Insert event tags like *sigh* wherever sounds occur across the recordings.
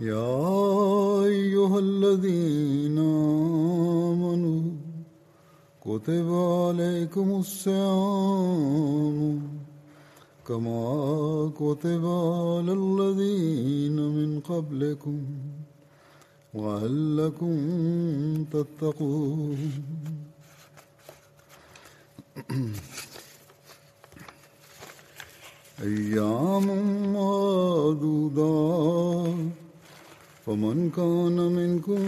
يا أيها الذين آمنوا كتب عليكم الصيام كما كتب على الذين من قبلكم لعلكم تتقون أيام معدودات فمن كان منكم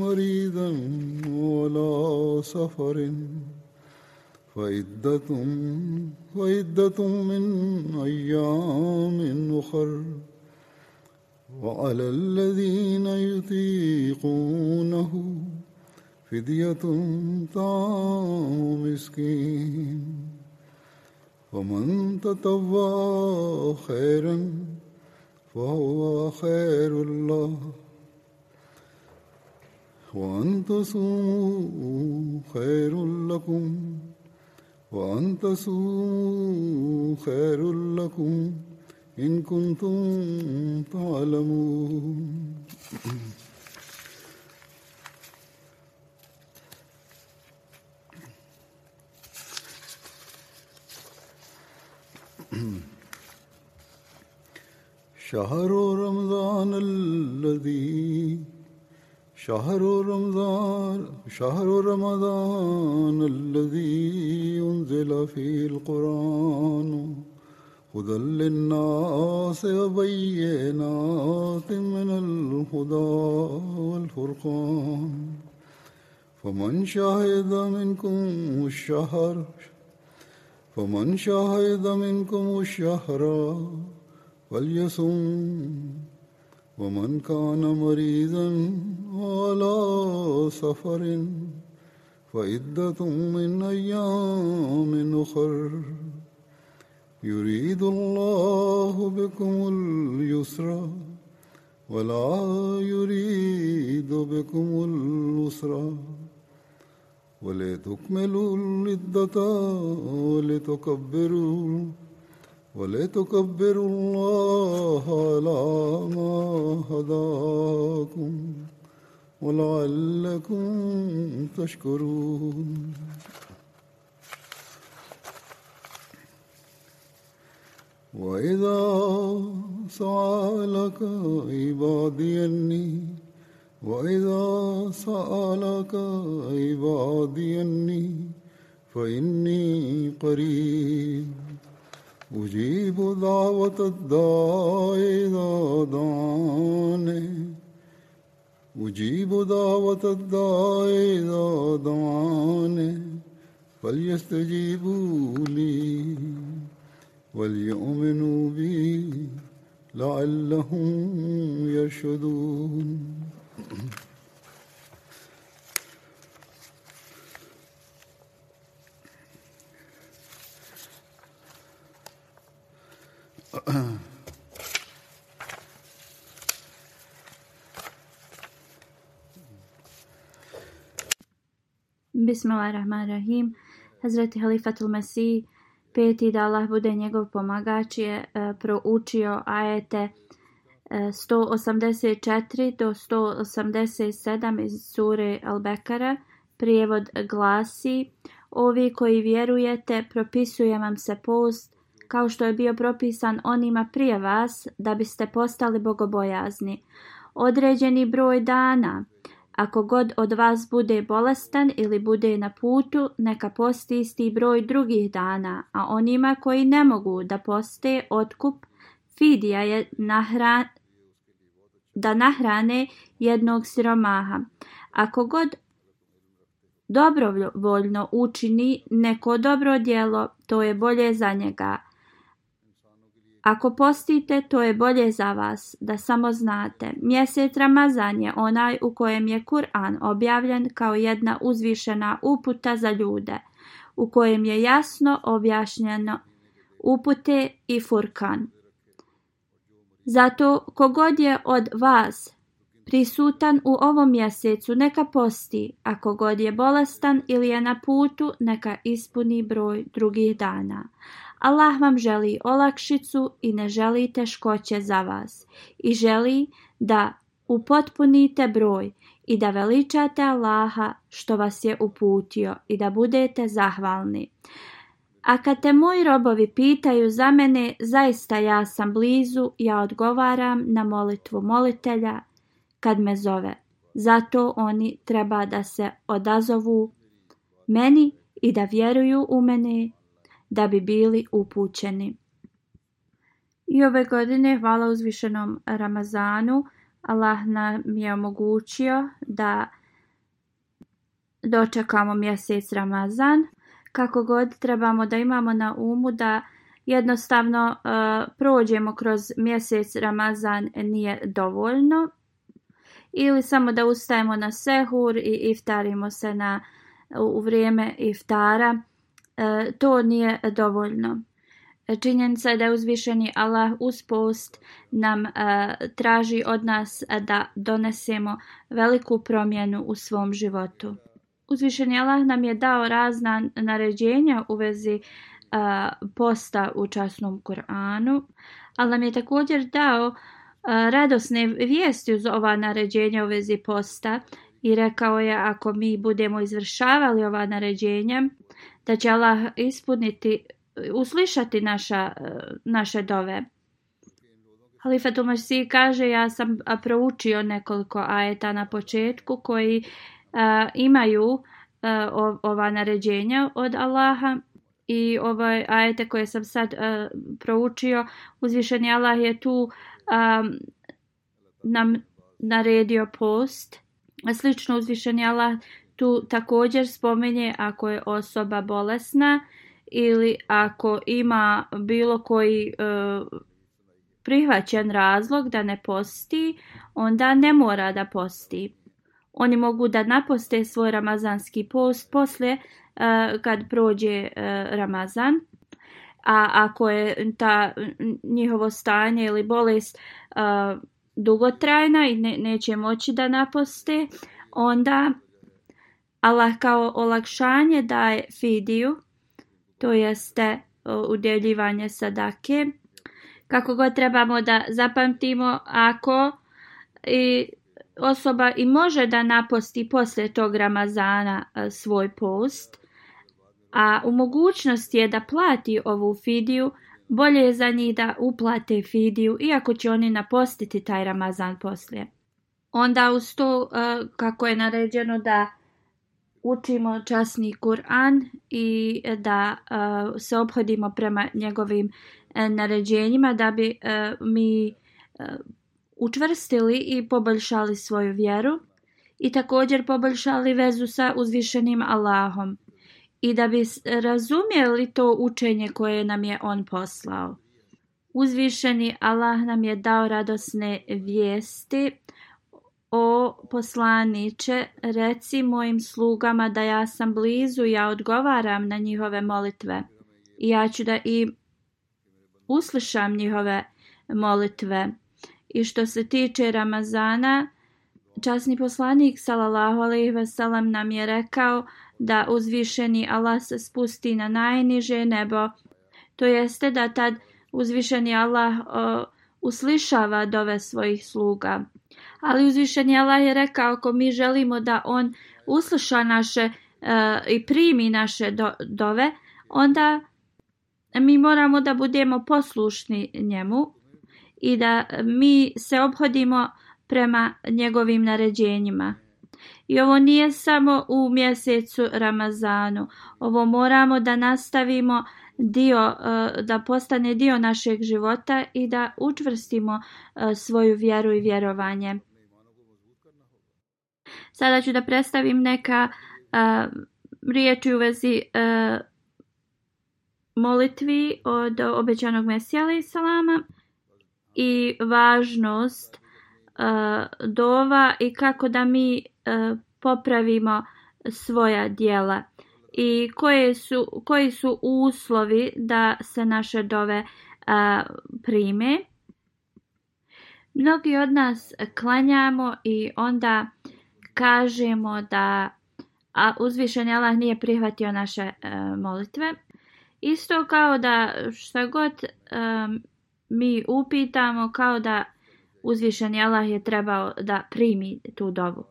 مريضا ولا سفر فعدة فعدة من أيام أخر وعلى الذين يطيقونه فدية طعام مسكين ومن تطوع خيرا فهو خير الله وأن تصوموا خير لكم وأن تصوموا خير لكم إن كنتم تعلمون شهر رمضان الذي شهر رمضان شهر رمضان الذي أنزل فيه القرآن هدى للناس وبينات من الهدى والفرقان فمن شهد منكم الشهر فمن شهد منكم الشهر فليصم ومن كان مريضا على سفر فعدة من أيام أخر يريد الله بكم اليسر ولا يريد بكم العسر ولتكملوا العدة ولتكبروا ولتكبروا الله على ما هداكم ولعلكم تشكرون وإذا سألك عبادي أني وإذا سألك عبادي أني فإني قريب أجيب دعوة الداع إذا دعاني أجيب دعوة الداع إذا دعاني فليستجيبوا لي وليؤمنوا بي لعلهم يرشدون Bismillahirrahmanirrahim. Hazreti Halifatul Mesih, peti da Allah bude njegov pomagač, je e, proučio ajete 184 e, do 187 iz sure Al-Bekara. Prijevod glasi, ovi koji vjerujete, propisuje vam se post, kao što je bio propisan onima prije vas, da biste postali bogobojazni. Određeni broj dana, ako god od vas bude bolestan ili bude na putu, neka posti isti broj drugih dana, a onima koji ne mogu da poste otkup, Fidija je da nahrane jednog siromaha. Ako god dobrovoljno učini neko dobro djelo, to je bolje za njega, ako postite, to je bolje za vas, da samo znate. Mjesec Ramazan je onaj u kojem je Kur'an objavljen kao jedna uzvišena uputa za ljude, u kojem je jasno objašnjeno upute i furkan. Zato kogod je od vas prisutan u ovom mjesecu neka posti, a kogod je bolestan ili je na putu neka ispuni broj drugih dana. Allah vam želi olakšicu i ne želi teškoće za vas i želi da upotpunite broj i da veličate Allaha što vas je uputio i da budete zahvalni. A kad te moji robovi pitaju za mene, zaista ja sam blizu, ja odgovaram na molitvu molitelja kad me zove. Zato oni treba da se odazovu meni i da vjeruju u mene da bi bili upućeni. I ove godine, hvala uzvišenom Ramazanu, Allah nam je omogućio da dočekamo mjesec Ramazan. Kako god trebamo da imamo na umu da jednostavno e, prođemo kroz mjesec Ramazan nije dovoljno. Ili samo da ustajemo na sehur i iftarimo se na, u vrijeme iftara E, to nije dovoljno. Činjenica je da je uzvišeni Allah uz post nam e, traži od nas da donesemo veliku promjenu u svom životu. Uzvišeni Allah nam je dao razna naređenja u vezi e, posta u časnom Koranu, ali nam je također dao radosne vijesti uz ova naređenja u vezi posta i rekao je ako mi budemo izvršavali ova naređenja, da će Allah ispuniti, uslišati naša, naše dove. Halifa Tumasi kaže, ja sam proučio nekoliko ajeta na početku koji imaju ova naređenja od Allaha i ove ajete koje sam sad a, proučio, uzvišeni Allah je tu nam naredio post. Slično uzvišeni Allah tu također spomenje ako je osoba bolesna ili ako ima bilo koji e, prihvaćen razlog da ne posti, onda ne mora da posti. Oni mogu da naposte svoj ramazanski post poslije e, kad prođe e, Ramazan. A ako je ta njihovo stanje ili bolest dugotrajna i neće moći da naposte, onda Allah kao olakšanje daje fidiju, to jeste e, udjeljivanje sadake. Kako god trebamo da zapamtimo, ako i osoba i može da naposti poslije tog Ramazana e, svoj post, a u mogućnosti je da plati ovu fidiju, bolje je za njih da uplate fidiju, iako će oni napostiti taj Ramazan poslije. Onda uz to, e, kako je naređeno da učimo časni Kur'an i da e, se obhodimo prema njegovim e, naređenjima da bi e, mi učvrstili i poboljšali svoju vjeru i također poboljšali vezu sa uzvišenim Allahom i da bi razumjeli to učenje koje nam je on poslao. Uzvišeni Allah nam je dao radosne vijesti o poslaniče, reci mojim slugama da ja sam blizu, ja odgovaram na njihove molitve. I ja ću da i uslišam njihove molitve. I što se tiče Ramazana, časni poslanik sallallahu ve nam je rekao da uzvišeni Allah se spusti na najniže nebo. To jeste da tad uzvišeni Allah uslišava dove svojih sluga ali uzvišeni Allah je rekao ako mi želimo da on usluša naše e, i primi naše dove, onda mi moramo da budemo poslušni njemu i da mi se obhodimo prema njegovim naređenjima. I ovo nije samo u mjesecu Ramazanu. Ovo moramo da nastavimo dio, e, da postane dio našeg života i da učvrstimo e, svoju vjeru i vjerovanje. Sada ću da predstavim neka riječ u vezi molitvi od obećanog Mesija i salama i važnost dova i kako da mi popravimo svoja dijela i koji su uslovi da se naše dove prime. Mnogi od nas klanjamo i onda kažemo da a uzvišen Allah nije prihvatio naše e, molitve. Isto kao da šta god e, mi upitamo kao da uzvišeni Allah je trebao da primi tu dobu.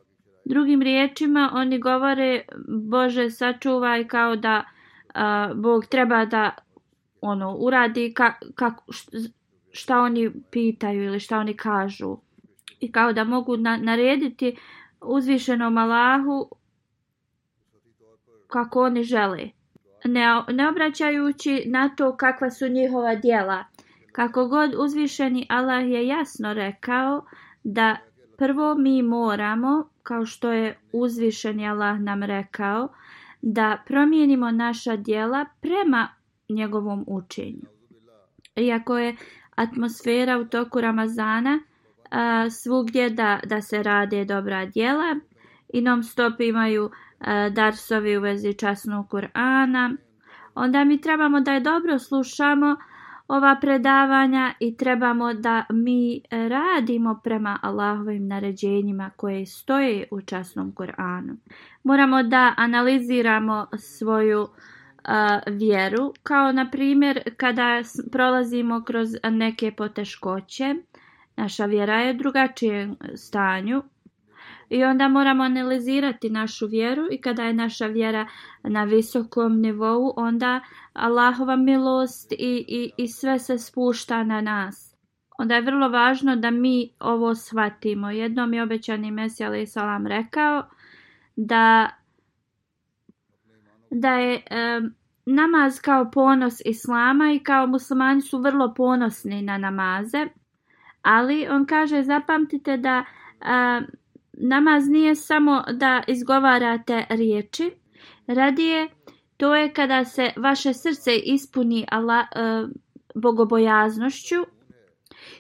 Drugim riječima oni govore Bože sačuvaj kao da e, Bog treba da ono uradi ka, ka, šta oni pitaju ili šta oni kažu i kao da mogu narediti uzvišenom Allahu kako oni žele, ne, obraćajući na to kakva su njihova djela. Kako god uzvišeni Allah je jasno rekao da prvo mi moramo, kao što je uzvišeni Allah nam rekao, da promijenimo naša djela prema njegovom učenju. Iako je atmosfera u toku Ramazana svugdje da, da se rade dobra djela i non stop imaju darsovi u vezi časnog Kur'ana. Onda mi trebamo da je dobro slušamo ova predavanja i trebamo da mi radimo prema Allahovim naređenjima koje stoje u časnom Kur'anu. Moramo da analiziramo svoju vjeru, kao na primjer kada prolazimo kroz neke poteškoće, Naša vjera je u drugačijem stanju i onda moramo analizirati našu vjeru i kada je naša vjera na visokom nivou, onda Allahova milost i, i, sve se spušta na nas. Onda je vrlo važno da mi ovo shvatimo. Jednom je obećani Mesija alaih salam rekao da, da je e, namaz kao ponos Islama i kao muslimani su vrlo ponosni na namaze. Ali on kaže zapamtite da a, namaz nije samo da izgovarate riječi. Radije to je kada se vaše srce ispuni ala e, bogobojaznošću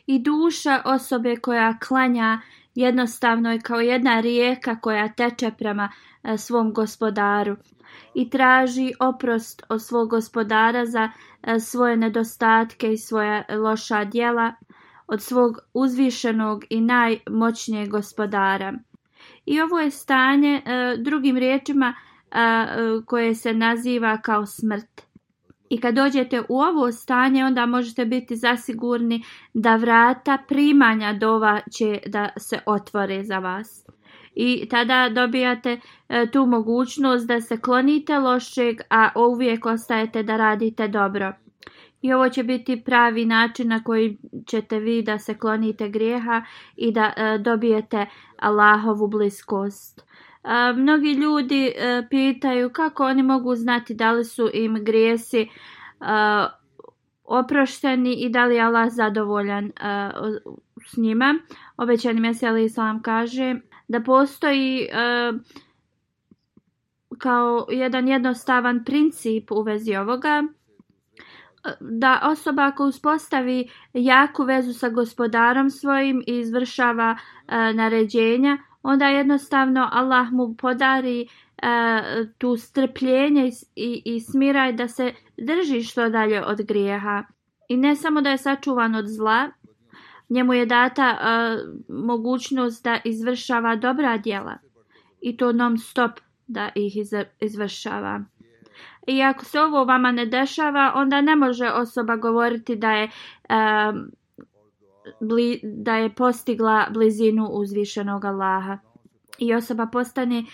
i duša osobe koja klanja jednostavno je kao jedna rijeka koja teče prema e, svom gospodaru i traži oprost od svog gospodara za e, svoje nedostatke i svoja loša djela od svog uzvišenog i najmoćnijeg gospodara. I ovo je stanje e, drugim riječima e, koje se naziva kao smrt. I kad dođete u ovo stanje onda možete biti zasigurni da vrata primanja dova će da se otvore za vas. I tada dobijate e, tu mogućnost da se klonite lošeg, a uvijek ostajete da radite dobro. I ovo će biti pravi način na koji ćete vi da se klonite grijeha i da e, dobijete Allahovu bliskost. E, mnogi ljudi e, pitaju kako oni mogu znati da li su im grijesi e, oprošteni i da li je Allah zadovoljan s njima. Obećani mesijali Islam kaže da postoji kao jedan jednostavan princip u vezi ovoga da osoba ako uspostavi jaku vezu sa gospodarom svojim i izvršava e, naređenja, onda jednostavno Allah mu podari e, tu strpljenje i, i, smiraj da se drži što dalje od grijeha. I ne samo da je sačuvan od zla, njemu je data e, mogućnost da izvršava dobra djela i to non stop da ih izvršava i ako se ovo vama ne dešava, onda ne može osoba govoriti da je, da je postigla blizinu uzvišenog Allaha. I osoba postane e,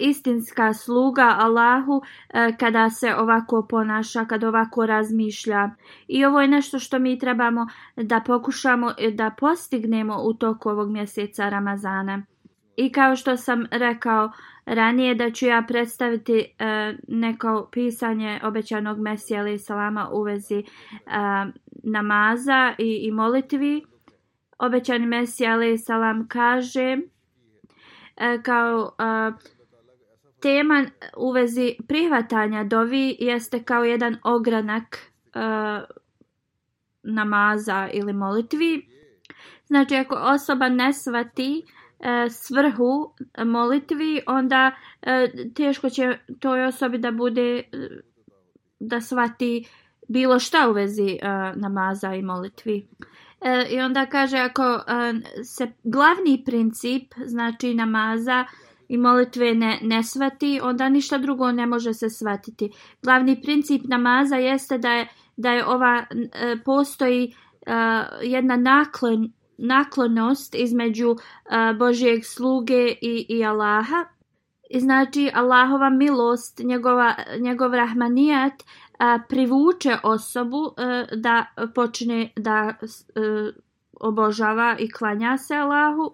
istinska sluga Allahu e, kada se ovako ponaša, kada ovako razmišlja. I ovo je nešto što mi trebamo da pokušamo e, da postignemo u toku ovog mjeseca Ramazana. I kao što sam rekao, ranije da ću ja predstaviti e, neko pisanje obećanog Mesija ili Salama u vezi e, namaza i, i molitvi. Obećani Mesija ili Salam kaže e, kao tema u vezi prihvatanja dovi jeste kao jedan ogranak namaza ili molitvi. Znači ako osoba ne svati E, svrhu molitvi, onda e, teško će toj osobi da bude, e, da shvati bilo šta u vezi namaza i molitvi. I onda kaže ako se glavni princip, znači namaza i molitve ne, ne shvati, onda ništa drugo ne može se shvatiti. Glavni princip namaza jeste da je, da je ova, postoji jedna naklon, naklonost između uh, Božijeg sluge i, i Allaha. Znači Allahova milost, njegova, njegov rahmanijat uh, privuče osobu uh, da počne da obožava i klanja se Allahu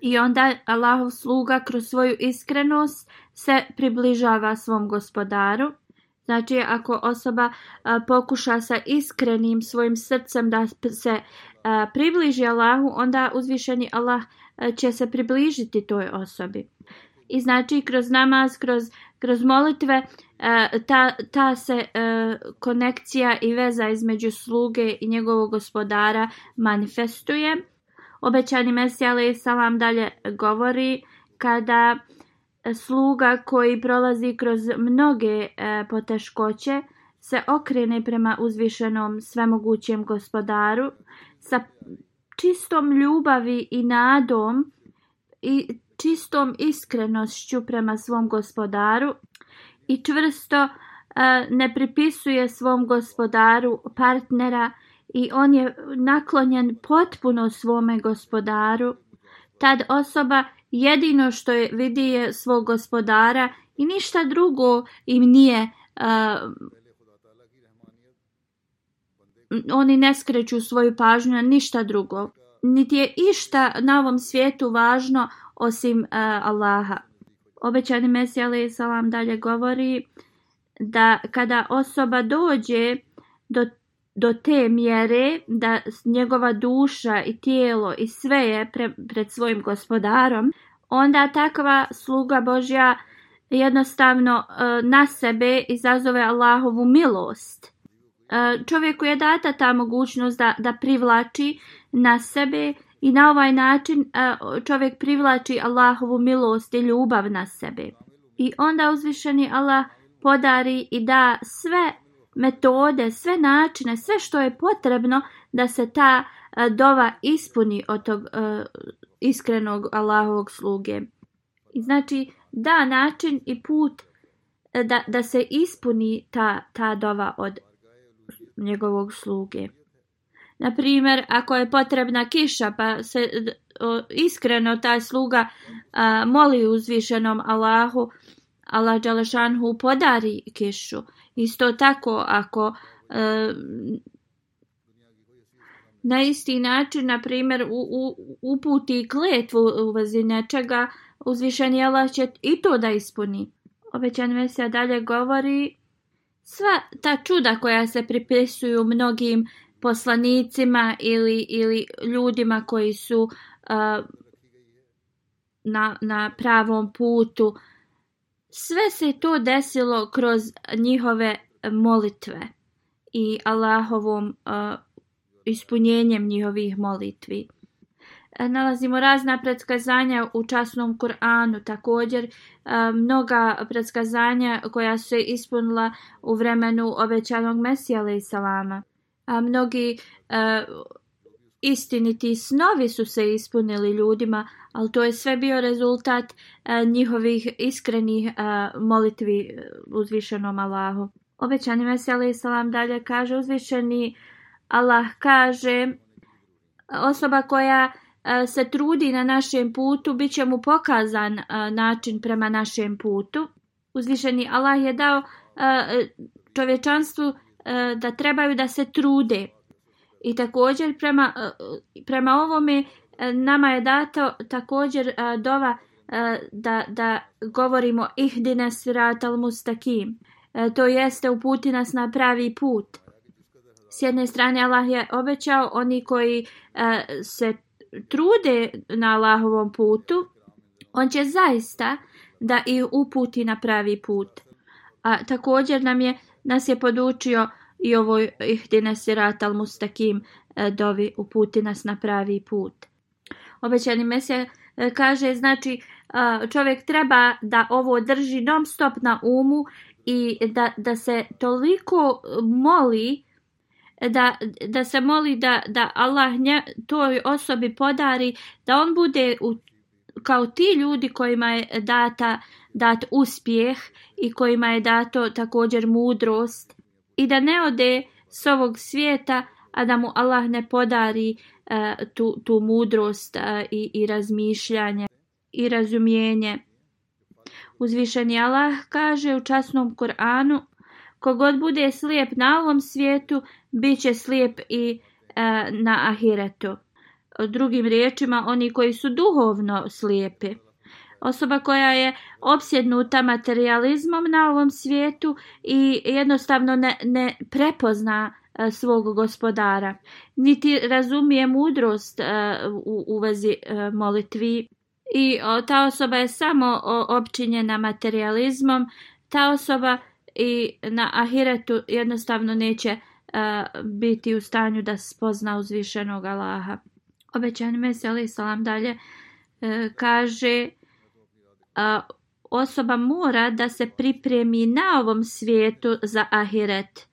i onda Allahov sluga kroz svoju iskrenost se približava svom gospodaru. Znači ako osoba pokuša sa iskrenim svojim srcem da se E, približi Allahu, onda uzvišeni Allah e, će se približiti toj osobi. I znači kroz namaz, kroz, kroz molitve e, ta, ta se konekcija i veza između sluge i njegovog gospodara manifestuje. Obećani Mesija alaih salam dalje govori kada sluga koji prolazi kroz mnoge poteškoće se okrene prema uzvišenom svemogućem gospodaru sa čistom ljubavi i nadom i čistom iskrenošću prema svom gospodaru i čvrsto e, ne pripisuje svom gospodaru partnera i on je naklonjen potpuno svome gospodaru. Tad osoba jedino što je vidi je svog gospodara i ništa drugo im nije e, oni ne skreću svoju pažnju na ništa drugo. Niti je išta na ovom svijetu važno osim e, Allaha. Obećani Mesija alaih salam dalje govori da kada osoba dođe do, te mjere da njegova duša i tijelo i sve je pred svojim gospodarom, onda takva sluga Božja jednostavno e, na sebe izazove Allahovu milost E, čovjeku je data ta mogućnost da, da privlači na sebe i na ovaj način e, čovjek privlači Allahovu milost i ljubav na sebe. I onda uzvišeni Allah podari i da sve metode, sve načine, sve što je potrebno da se ta e, dova ispuni od tog iskrenog Allahovog sluge. I znači da način i put da, da se ispuni ta, ta dova od njegovog sluge. Na primjer, ako je potrebna kiša pa se iskreno taj sluga a, moli uzvišenom Allahu, Allah Đalešanhu podari kišu. Isto tako ako a, e, na isti način, na primjer, u, uputi kletvu u vezi nečega, je Allah će i to da ispuni. Obećan se dalje govori Sva ta čuda koja se pripisuju mnogim poslanicima ili, ili ljudima koji su na, pravom putu, sve se to desilo kroz njihove molitve i Allahovom ispunjenjem njihovih molitvi. E, nalazimo razna predskazanja u časnom Kur'anu, također e, mnoga predskazanja koja su se ispunila u vremenu obećanog Mesija i Salama. A e, mnogi istiniti snovi su se ispunili ljudima, ali to je sve bio rezultat njihovih iskrenih molitvi uzvišenom Allahu. Obećani Mesija Salam dalje kaže uzvišeni Allah kaže osoba koja E, se trudi na našem putu, bit će mu pokazan e, način prema našem putu. Uzvišeni Allah je dao e, čovječanstvu da trebaju da se trude. I također prema, prema ovome nama je dato također dova da, da govorimo ihdine svirat al mustakim. To jeste uputi nas na pravi put. S jedne strane Allah je obećao oni koji se trude na Allahovom putu, on će zaista da i uputi na pravi put. A također nam je, nas je podučio i ovoj ihdine sirat al mustakim e, dovi uputi nas na pravi put. Obećani Mesija e, kaže, znači e, čovjek treba da ovo drži non stop na umu i da, da se toliko moli da, da se moli da, da Allah toj osobi podari da on bude kao ti ljudi kojima je data dat uspjeh i kojima je dato također mudrost i da ne ode s ovog svijeta a da mu Allah ne podari e, tu, tu mudrost e, i, i razmišljanje i razumijenje. Uzvišeni Allah kaže u časnom Koranu Kogod bude slijep na ovom svijetu, bit će slijep i e, na ahiretu. Drugim riječima, oni koji su duhovno slijepi. Osoba koja je opsjednuta materializmom na ovom svijetu i jednostavno ne, prepozna e, svog gospodara. Niti razumije mudrost e, u, u vezi molitvi. I ta osoba je samo opčinjena materializmom. Ta osoba i na ahiretu jednostavno neće e, biti u stanju da spozna uzvišenog Allaha. Obećani Mesija Salam dalje e, kaže e, osoba mora da se pripremi na ovom svijetu za ahiret.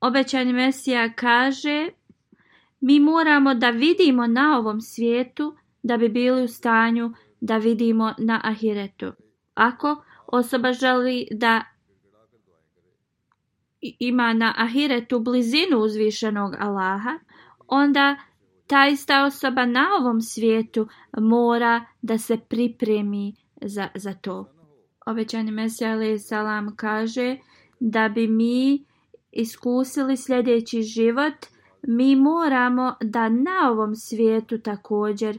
Obećani Mesija kaže mi moramo da vidimo na ovom svijetu da bi bili u stanju da vidimo na ahiretu. Ako osoba želi da ima na ahiretu blizinu uzvišenog Allaha, onda ta ista osoba na ovom svijetu mora da se pripremi za, za to. Obećani Mesija Salam kaže da bi mi iskusili sljedeći život, mi moramo da na ovom svijetu također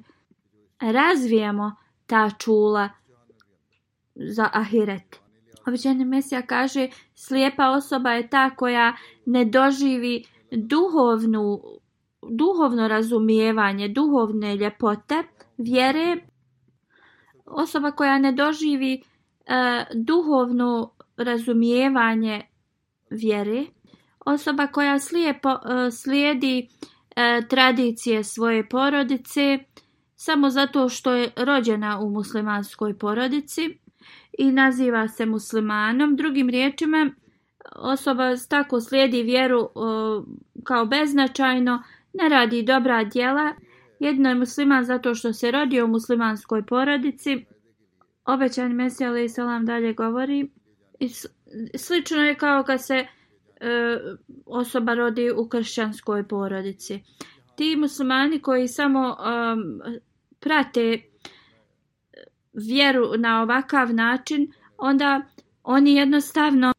razvijemo ta čula za ahiret. Obećani Mesija kaže slijepa osoba je ta koja ne doživi duhovnu, duhovno razumijevanje, duhovne ljepote, vjere. Osoba koja ne doživi e, duhovno razumijevanje vjere. Osoba koja slijepo, e, slijedi e, tradicije svoje porodice samo zato što je rođena u muslimanskoj porodici i naziva se muslimanom. Drugim riječima osoba tako slijedi vjeru kao beznačajno, ne radi dobra djela. Jedno je musliman zato što se rodio u muslimanskoj porodici. Obećan Mesija Ali Salam dalje govori. I slično je kao kad se e, osoba rodi u kršćanskoj porodici. Ti muslimani koji samo prate vjeru na ovakav način, onda oni jednostavno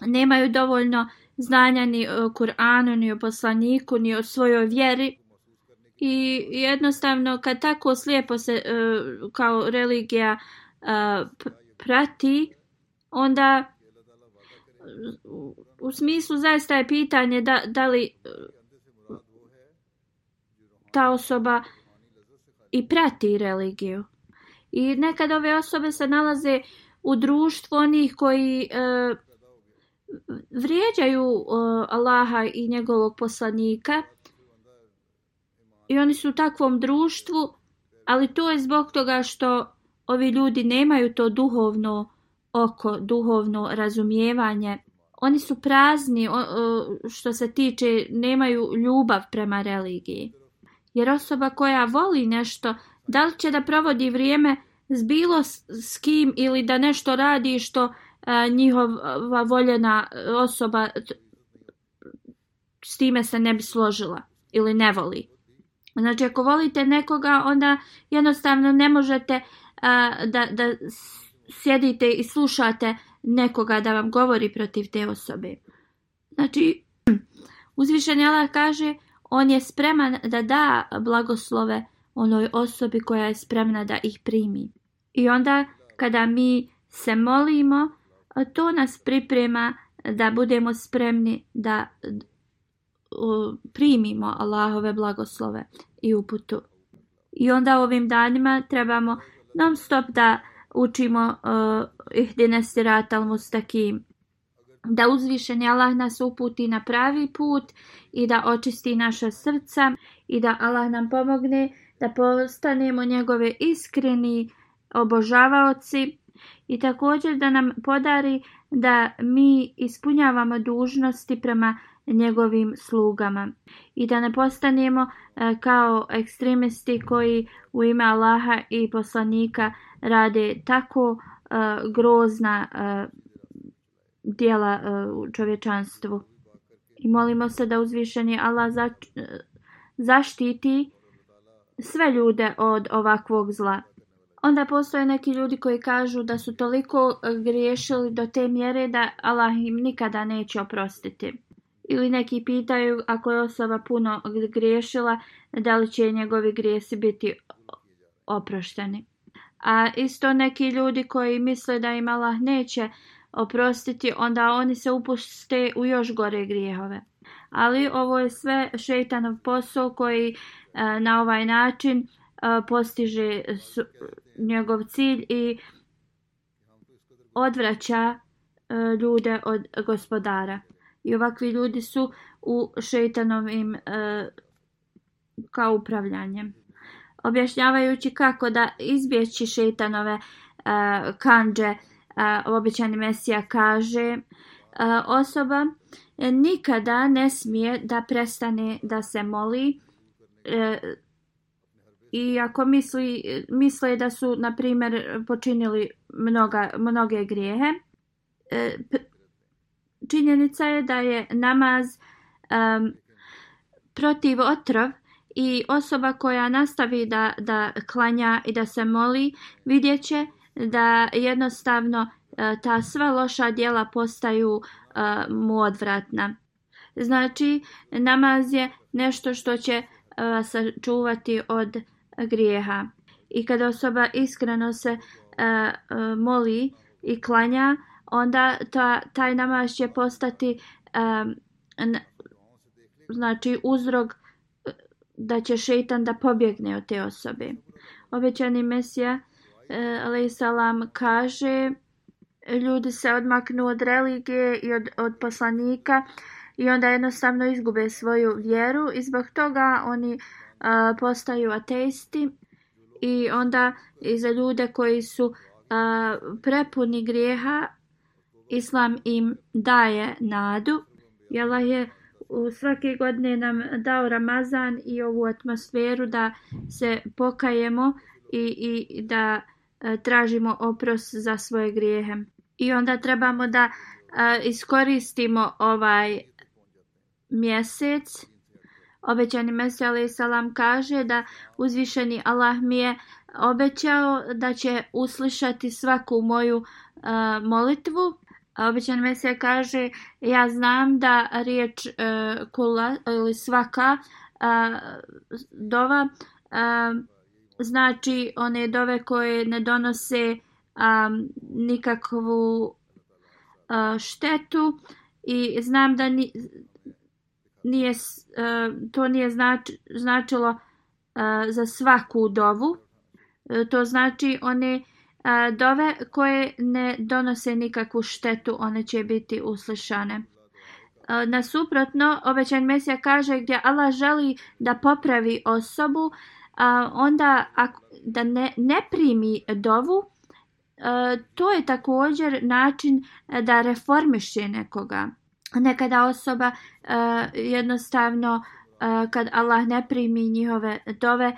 nemaju dovoljno znanja ni o Kur'anu, ni o poslaniku, ni o svojoj vjeri. I jednostavno kad tako slijepo se e, kao religija e, prati, onda u smislu zaista je pitanje da, da li e, ta osoba i prati religiju. I nekad ove osobe se nalaze u društvu onih koji e, vrijeđaju e, Allaha i njegovog poslanika. I oni su u takvom društvu, ali to je zbog toga što ovi ljudi nemaju to duhovno oko, duhovno razumijevanje. Oni su prazni e, što se tiče, nemaju ljubav prema religiji. Jer osoba koja voli nešto, da li će da provodi vrijeme s bilo s kim ili da nešto radi što e, njihova voljena osoba s time se ne bi složila ili ne voli. Znači ako volite nekoga onda jednostavno ne možete e, da, da sjedite i slušate nekoga da vam govori protiv te osobe. Znači *clears throat* uzvišen kaže on je spreman da da blagoslove onoj osobi koja je spremna da ih primi. I onda kada mi se molimo, to nas priprema da budemo spremni da primimo Allahove blagoslove i uputu. I onda ovim danima trebamo non stop da učimo uh, ihdine al mustakim. Da uzvišeni Allah nas uputi na pravi put i da očisti naša srca i da Allah nam pomogne da postanemo njegove iskreni obožavaoci i također da nam podari da mi ispunjavamo dužnosti prema njegovim slugama i da ne postanemo e, kao ekstremisti koji u ime Allaha i poslanika rade tako e, grozna e, dijela u čovječanstvu. I molimo se da uzvišeni Allah zaštiti sve ljude od ovakvog zla. Onda postoje neki ljudi koji kažu da su toliko e, griješili do te mjere da Allah im nikada neće oprostiti. Ili neki pitaju ako je osoba puno griješila da li će njegovi grijesi biti oprošteni. A isto neki ljudi koji misle da im Allah neće oprostiti, onda oni se upuste u još gore grijehove ali ovo je sve šeitanov posao koji e, na ovaj način e, postiže njegov cilj i odvraća e, ljude od gospodara. I ovakvi ljudi su u šeitanovim kao upravljanjem. Objašnjavajući kako da izbjeći šeitanove kanđe, običani mesija kaže osoba nikada ne smije da prestane da se moli e, i ako misli, misle da su, na primjer, počinili mnoga, mnoge grijehe, e, činjenica je da je namaz um, protiv otrov i osoba koja nastavi da, da klanja i da se moli vidjet će da jednostavno E, ta sva loša djela postaju e, mu odvratna. Znači, namaz je nešto što će vas e, sačuvati od grijeha. I kada osoba iskreno se moli i klanja, onda taj namaz će postati znači uzrok da će šeitan da pobjegne od te osobe. Obećani Mesija salam kaže ljudi se odmaknu od religije i od poslanika i onda jednostavno izgube svoju vjeru i zbog toga oni postaju ateisti i onda i za ljude koji su prepuni grijeha Islam im daje nadu jela je u svake godine nam dao Ramazan i ovu atmosferu da se pokajemo i, i da E, tražimo oprost za svoje grijehe. I onda trebamo da e, iskoristimo ovaj mjesec. Obećani mjesec Ali Salam kaže da uzvišeni Allah mi je obećao da će uslišati svaku moju e, molitvu. obećani Mesija kaže ja znam da riječ kula ili svaka dova znači one dove koje ne donose nikakvu štetu i znam da ni, nije, to nije značilo za svaku dovu. E, to znači one dove koje ne donose nikakvu štetu, one će biti uslišane. E, nasuprotno, obećan Mesija kaže gdje Allah želi da popravi osobu, onda da ne, ne primi dovu, e, to je također način e, da reformiše nekoga. Nekada osoba e, jednostavno kad Allah ne primi njihove dove,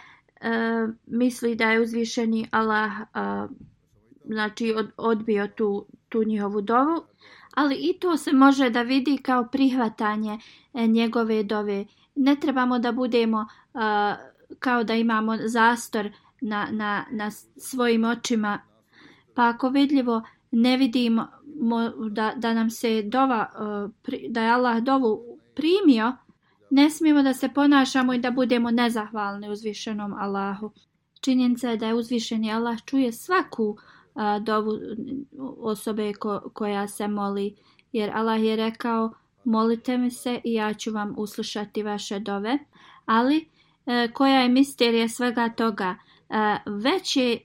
misli da je uzvišeni Allah znači odbio tu, tu njihovu dovu, ali i to se može da vidi kao prihvatanje njegove dove. Ne trebamo da budemo kao da imamo zastor na, na, na svojim očima. Pa ako vidljivo ne vidimo da, da nam se dova, e, da je Allah dovu primio, ne smijemo da se ponašamo i da budemo nezahvalni uzvišenom Allahu. Činjenica je da je uzvišeni Allah čuje svaku e, dovu osobe koja se moli. Jer Allah je rekao molite mi se i ja ću vam uslušati vaše dove. Ali E, koja je misterija svega toga. E, veći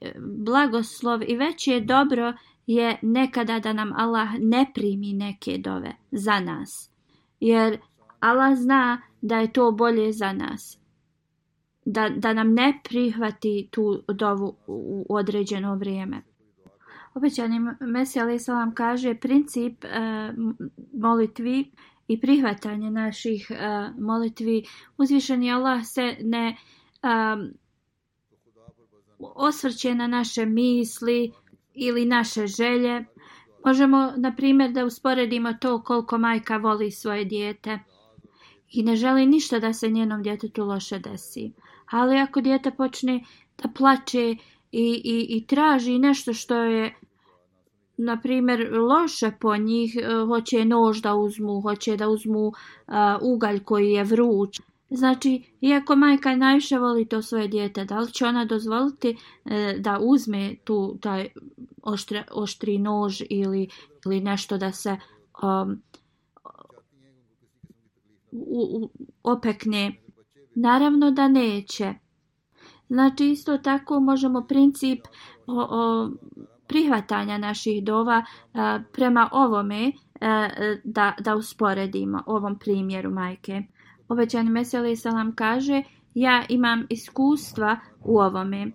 blagoslov i veće je dobro je nekada da nam Allah ne primi neke dove za nas. Jer Allah zna da je to bolje za nas. Da, da nam ne prihvati tu dovu u određeno vrijeme. Obećani Mesija vam kaže princip e, molitvi i prihvatanje naših uh, molitvi. Uzvišeni Allah se ne um, osvrće na naše misli ili naše želje. Možemo, na primjer, da usporedimo to koliko majka voli svoje dijete i ne želi ništa da se njenom djetetu loše desi. Ali ako dijete počne da plače i, i, i traži nešto što je na primjer loše po njih e, hoće nož da uzmu, hoće da uzmu e, ugalj koji je vruć. Znači, iako majka najviše voli to svoje dijete, da li će ona dozvoliti e, da uzme tu taj oštri, nož ili, nešto da se um, opekne? Naravno da neće. Znači, isto tako možemo princip prihvatanja naših dova e, prema ovome e, e, da, da usporedimo ovom primjeru majke. Obećani Meseli Salam kaže ja imam iskustva u ovome.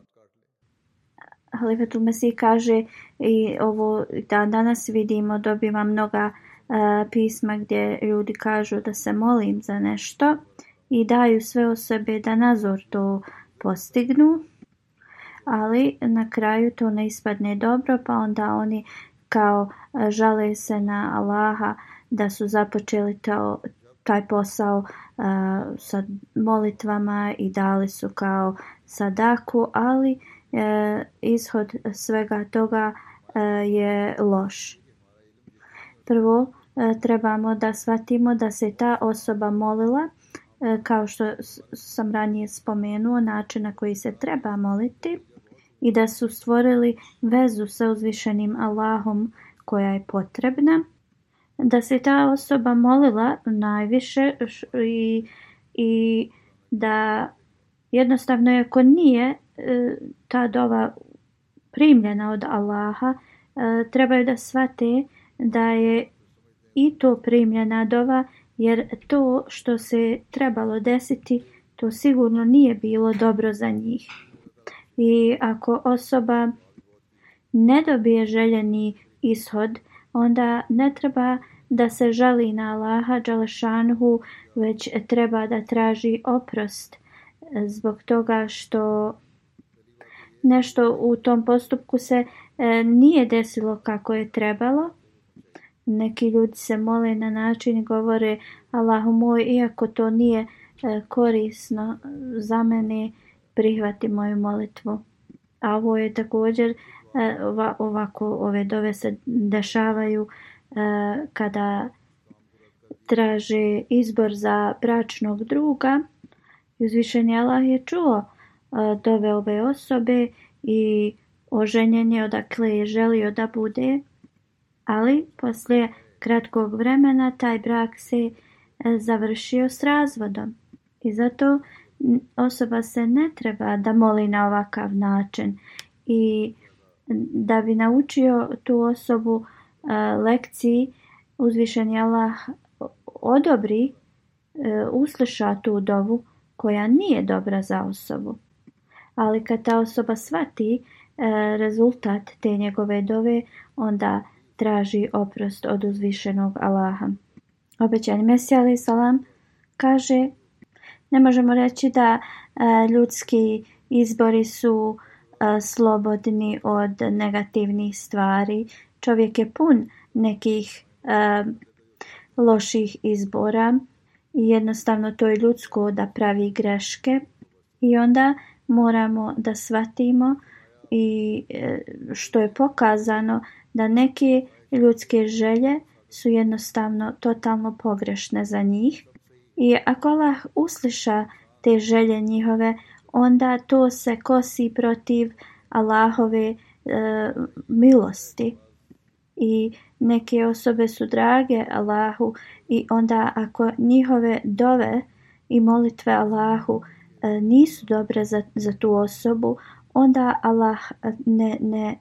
Halifatul Mesih kaže i ovo da danas vidimo dobiva mnoga pisma gdje ljudi kažu da se molim za nešto i daju sve o sebe da nazor to postignu ali na kraju to ne ispadne dobro pa onda oni kao e, žale se na Allaha da su započeli taj posao e, sa molitvama i dali su kao sadaku, ali e, ishod svega toga je loš. Prvo trebamo da shvatimo da se ta osoba molila kao što sam ranije spomenuo način na koji se treba moliti i da su stvorili vezu sa uzvišenim Allahom koja je potrebna. Da se ta osoba molila najviše i, i da jednostavno ako nije e, ta dova primljena od Allaha, e, trebaju da shvate da je i to primljena dova jer to što se trebalo desiti to sigurno nije bilo dobro za njih i ako osoba ne dobije željeni ishod, onda ne treba da se žali na Allaha Đalešanhu, već treba da traži oprost zbog toga što nešto u tom postupku se e, nije desilo kako je trebalo. Neki ljudi se mole na način i govore Allahu moj, iako to nije e, korisno za mene, prihvati moju molitvu. A ovo je također e, ovako ove dove se dešavaju e, kada traže izbor za bračnog druga. Uzvišeni Allah je čuo e, dove ove osobe i oženjen je odakle je želio da bude, ali poslije kratkog vremena taj brak se završio s razvodom. I zato osoba se ne treba da moli na ovakav način i da bi naučio tu osobu e, lekciji je Allah odobri e, usluša tu dovu koja nije dobra za osobu. Ali kad ta osoba shvati e, rezultat te njegove dove, onda traži oprost od uzvišenog Allaha. Obećani Mesija salam kaže ne možemo reći da e, ljudski izbori su e, slobodni od negativnih stvari. Čovjek je pun nekih e, loših izbora i jednostavno to je ljudsko da pravi greške i onda moramo da shvatimo i što je pokazano da neke ljudske želje su jednostavno totalno pogrešne za njih i ako Allah usliša te želje njihove, onda to se kosi protiv Allahove e, milosti. I neke osobe su drage Allahu i onda ako njihove dove i molitve Allahu e, nisu dobre za, tu osobu, onda Allah ne, ne,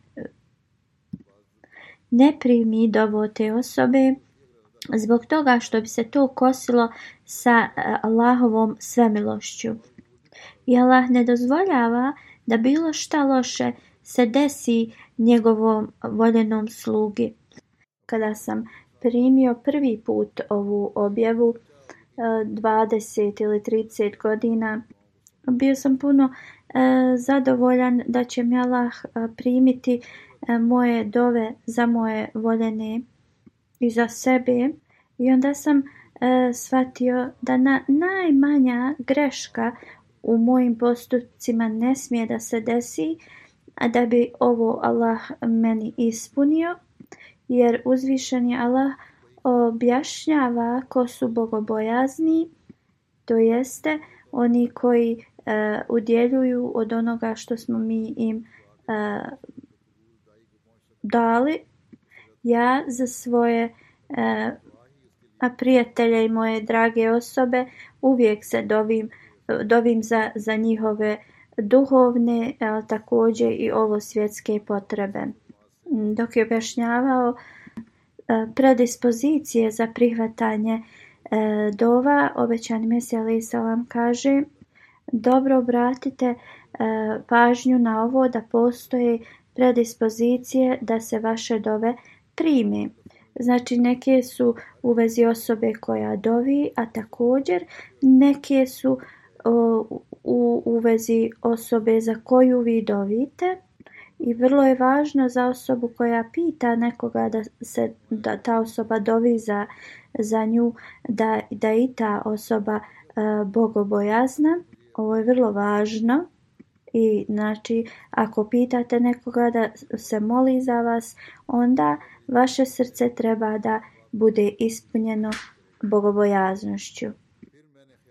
ne primi dobu te osobe zbog toga što bi se to kosilo sa e, Allahovom svemilošću. I Allah ne dozvoljava da bilo šta loše se desi njegovom voljenom slugi. Kada sam primio prvi put ovu objavu 20 e, ili 30 godina bio sam puno e, zadovoljan da će mi Allah primiti moje dove za moje voljene za sebe i onda sam e, shvatio da na najmanja greška u mojim postupcima ne smije da se desi a da bi ovo Allah meni ispunio jer uzvišeni Allah objašnjava ko su bogobojazni to jeste oni koji e, udjeljuju od onoga što smo mi im e, dali ja za svoje e, prijatelje i moje drage osobe uvijek se dovim, dovim za, za njihove duhovne, ali također i ovo svjetske potrebe. Dok je objašnjavao e, predispozicije za prihvatanje e, dova, obećani Mesija vam kaže dobro obratite pažnju na ovo da postoje predispozicije da se vaše dove trime. Znači neke su u vezi osobe koja dovi, a također neke su u, vezi osobe za koju vi dovite. I vrlo je važno za osobu koja pita nekoga da se ta osoba dovi za, za nju, da, da i ta osoba e, bogobojazna. Ovo je vrlo važno i znači ako pitate nekoga da se moli za vas, onda vaše srce treba da bude ispunjeno bogobojaznošću.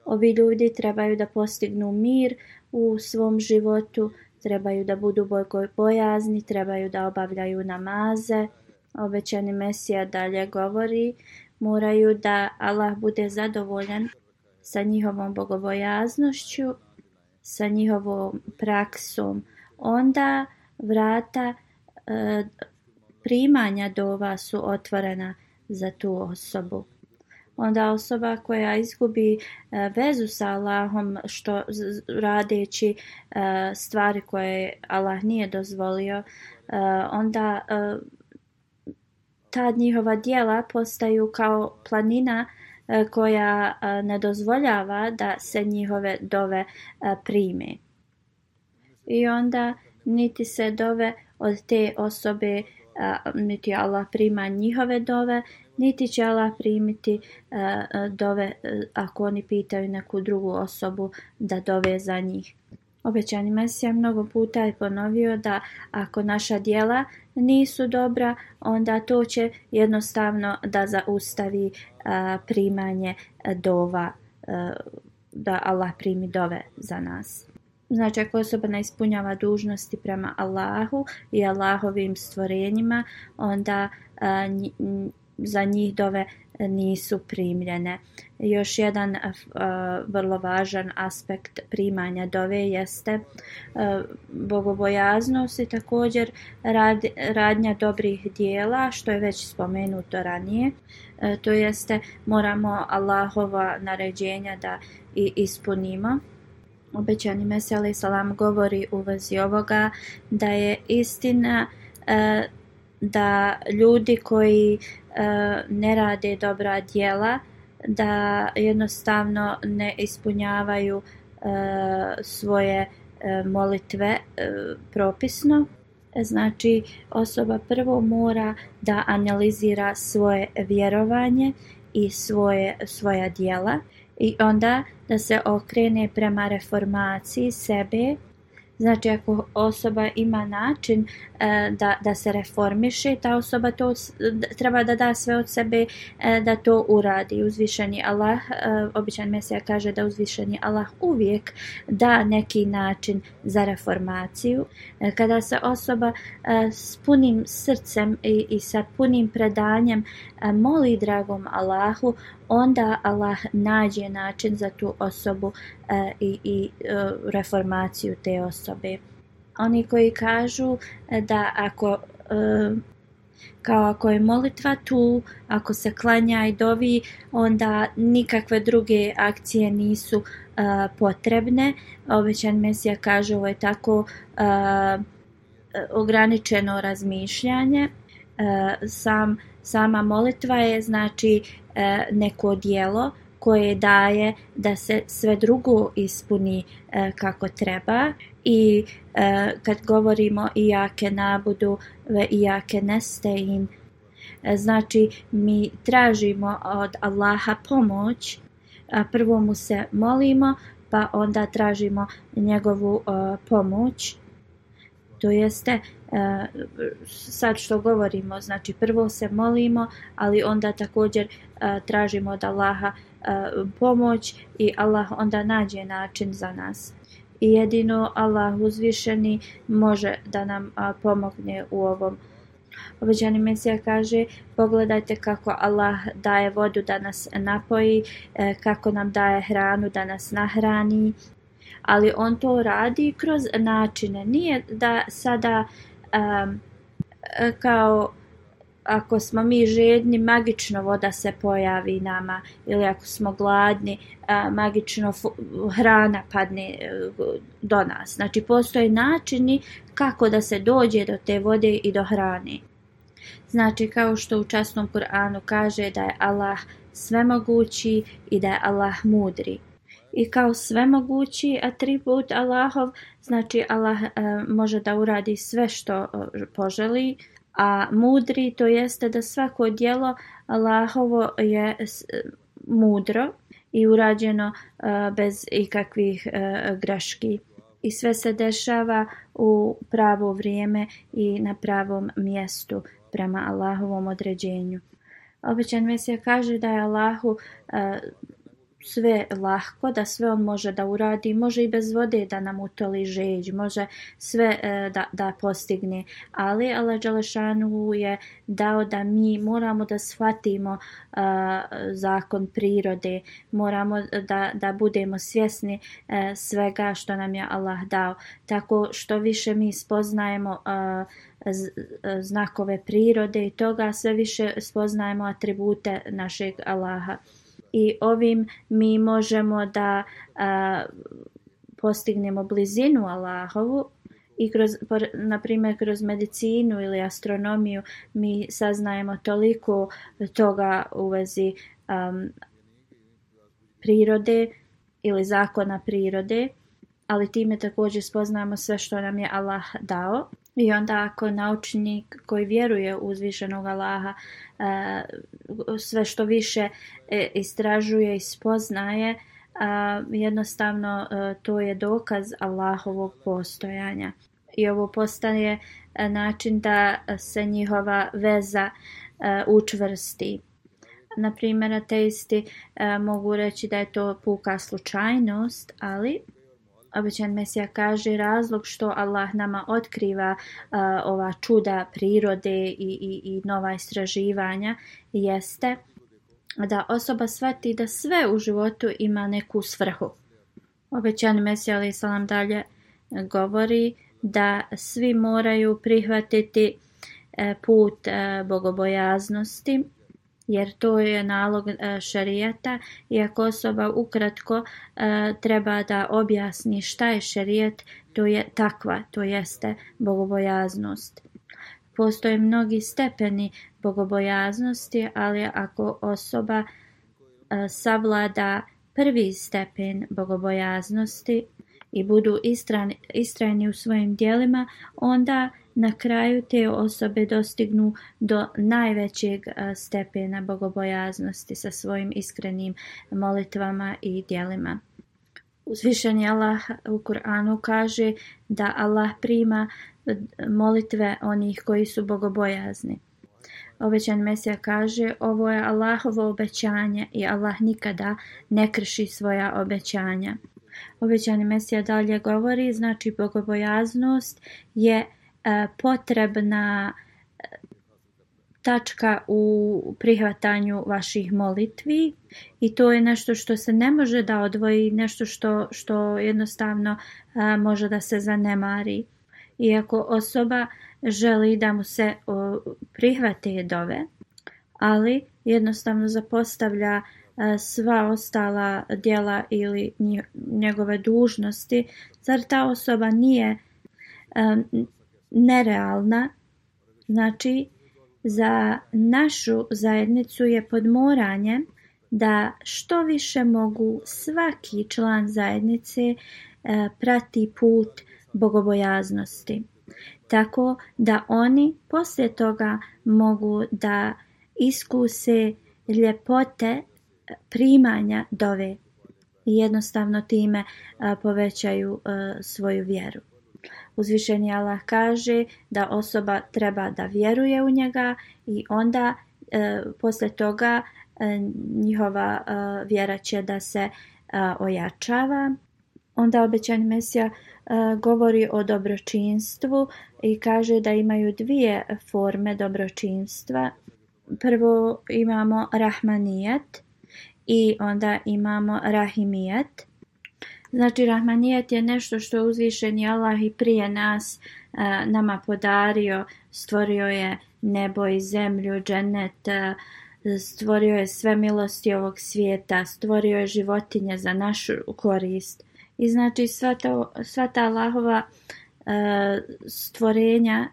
Ovi ljudi trebaju da postignu mir u svom životu, trebaju da budu bogobojazni, trebaju da obavljaju namaze. Obećani Mesija dalje govori, moraju da Allah bude zadovoljan sa njihovom bogobojaznošću sa njihovom praksom, onda vrata e, primanja dova su otvorena za tu osobu. Onda osoba koja izgubi e, vezu sa Allahom što radeći e, stvari koje Allah nije dozvolio, e, onda ta njihova dijela postaju kao planina E, koja e, ne dozvoljava da se njihove dove e, primi. I onda niti se dove od te osobe, niti Allah prima njihove dove, niti će Allah primiti dove ako oni pitaju neku drugu osobu da dove za njih. Obećani Mesija mnogo puta je ponovio da ako naša dijela nisu dobra, onda to će jednostavno da zaustavi primanje dova, da Allah primi dove za nas. Znači ako osoba ne ispunjava dužnosti prema Allahu i Allahovim stvorenjima, onda za njih dove nisu primljene. Još jedan eh, eh, vrlo važan aspekt primanja dove jeste eh, bogobojaznost i također radnja dobrih dijela, što je već spomenuto ranije. To jeste moramo Allahova naređenja da i ispunimo. Obećani Meseli Salam govori u vezi ovoga da je istina da ljudi koji E, ne rade dobra djela, da jednostavno ne ispunjavaju e, svoje e, molitve propisno. Znači osoba prvo mora da analizira svoje vjerovanje i svoje, svoja dijela i onda da se okrene prema reformaciji sebe Znači ako osoba ima način e, da, da se reformiše, ta osoba to treba da da sve od sebe e, da to uradi. Uzvišeni Allah, e, običan mesija kaže da uzvišeni Allah uvijek da neki način za reformaciju. E, kada se osoba s punim srcem i, i sa punim predanjem moli dragom Allahu, onda Allah nađe način za tu osobu e, i, i e, reformaciju te osobe. Oni koji kažu e, da ako kao ako je molitva tu, ako se klanja i dovi, onda nikakve druge akcije nisu potrebne. Obećan Mesija kaže ovo je tako ograničeno razmišljanje. sam, sama molitva je znači E, neko dijelo koje daje da se sve drugo ispuni e, kako treba i e, kad govorimo i jake nabudu ve i jake nestein znači mi tražimo od Allaha pomoć prvo mu se molimo pa onda tražimo njegovu pomoć to jeste E, sad što govorimo, znači prvo se molimo, ali onda također e, tražimo od Allaha e, pomoć i Allah onda nađe način za nas. I jedino Allah uzvišeni može da nam pomogne u ovom Obećani Mesija kaže pogledajte kako Allah daje vodu da nas napoji, kako nam daje hranu da nas nahrani, ali on to radi kroz načine. Nije da sada um, kao ako smo mi žedni, magično voda se pojavi nama ili ako smo gladni, magično hrana padne e, do nas. Znači postoje načini kako da se dođe do te vode i do hrane. Znači kao što u časnom Kur'anu kaže da je Allah svemogući i da je Allah mudri i kao svemogući atribut Allahov, znači Allah e, može da uradi sve što e, poželi, a mudri to jeste da svako djelo Allahovo je e, mudro i urađeno bez ikakvih e, i sve se dešava u pravo vrijeme i na pravom mjestu prema Allahovom određenju. Običan mesija kaže da je Allahu sve lahko, da sve on može da uradi, može i bez vode da nam utoli žeđ, može sve e, da, da postigne. Ali Allah Đalešanu je dao da mi moramo da shvatimo e, zakon prirode, moramo da, da budemo svjesni e, svega što nam je Allah dao. Tako što više mi spoznajemo znakove prirode i toga sve više spoznajemo atribute našeg Allaha i ovim mi možemo da postignemo blizinu Allahovu i kroz, na primjer kroz medicinu ili astronomiju mi saznajemo toliko toga u vezi prirode ili zakona prirode, ali time također spoznajemo sve što nam je Allah dao i onda ako naučnik koji vjeruje u uzvišenog Allaha eh, sve što više e, istražuje i spoznaje, jednostavno eh, to je dokaz Allahovog postojanja. I ovo postaje eh, način da se njihova veza učvrsti. Na primjer, ateisti mogu reći da je to puka slučajnost, ali obećan Mesija kaže razlog što Allah nama otkriva uh, ova čuda prirode i, i, i nova istraživanja jeste da osoba shvati da sve u životu ima neku svrhu. Obećan Mesija ali salam dalje govori da svi moraju prihvatiti uh, put uh, bogobojaznosti jer to je nalog e, šarijeta i ako osoba ukratko e, treba da objasni šta je šerijet, to je takva, to jeste bogobojaznost. Postoje mnogi stepeni bogobojaznosti, ali ako osoba e, savlada prvi stepen bogobojaznosti i budu istrajni u svojim dijelima, onda na kraju te osobe dostignu do najvećeg e, stepena bogobojaznosti sa svojim iskrenim molitvama i djelima. Uzvišeni Allah u Kur'anu kaže da Allah prima molitve onih koji su bogobojazni. Obećan Mesija kaže ovo je Allahovo obećanje i Allah nikada ne krši svoja obećanja. Obećani Mesija dalje govori znači bogobojaznost je E, potrebna e, tačka u prihvatanju vaših molitvi i to je nešto što se ne može da odvoji, nešto što, što jednostavno e, može da se zanemari. Iako osoba želi da mu se prihvati prihvate dove, ali jednostavno zapostavlja sva ostala djela ili njegove dužnosti, zar ta osoba nije nerealna, znači za našu zajednicu je podmoranje da što više mogu svaki član zajednice e, prati put bogobojaznosti. Tako da oni poslije toga mogu da iskuse ljepote primanja dove i jednostavno time e, povećaju e, svoju vjeru. Uzvišeni Allah kaže da osoba treba da vjeruje u njega i onda e, posle toga e, njihova e, vjera će da se e, ojačava. Onda obećani Mesija e, govori o dobročinstvu i kaže da imaju dvije forme dobročinstva. Prvo imamo rahmanijet i onda imamo rahimijet. Znači Rahmanijet je nešto što je uzvišeni Allah i prije nas e, nama podario, stvorio je nebo i zemlju, dženet, e, stvorio je sve milosti ovog svijeta, stvorio je životinje za našu korist. I znači sva ta, sva ta Allahova E, stvorenja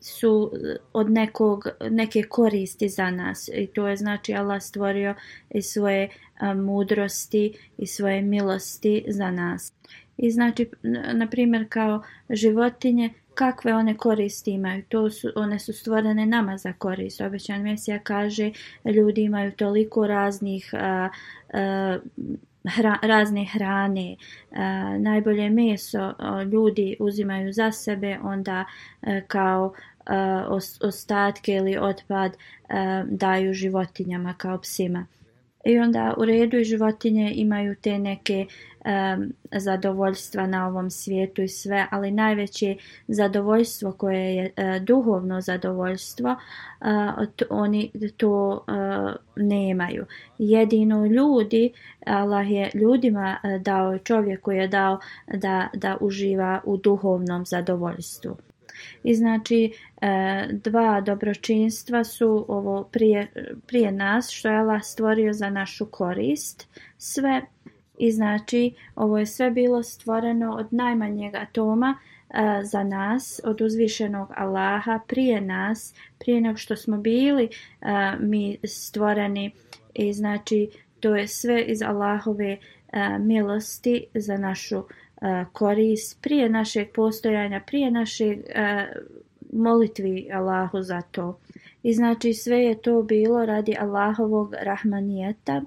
su od nekog, neke koristi za nas i to je znači Allah stvorio i svoje e, mudrosti i svoje milosti za nas. I znači, na primjer, kao životinje, kakve one koristi imaju? To su, one su stvorene nama za korist. Obećan Mesija kaže, ljudi imaju toliko raznih hra, razne hrane, e, najbolje meso ljudi uzimaju za sebe, onda e, kao e, ostatke ili otpad daju životinjama kao psima. I onda u redu i životinje imaju te neke zadovoljstva na ovom svijetu i sve, ali najveće zadovoljstvo koje je e, duhovno zadovoljstvo, e, oni to e, nemaju. Jedino ljudi, Allah je ljudima dao, čovjeku je dao da, da uživa u duhovnom zadovoljstvu. I znači dva dobročinstva su ovo prije, prije nas što je Allah stvorio za našu korist. Sve i znači ovo je sve bilo stvoreno od najmanjeg atoma e, za nas, od uzvišenog Allaha prije nas, prije nego što smo bili e, mi stvoreni i znači to je sve iz Allahove e, milosti za našu korist prije našeg postojanja, prije našeg molitvi Allahu za to. I znači sve je to bilo radi Allahovog rahmanijeta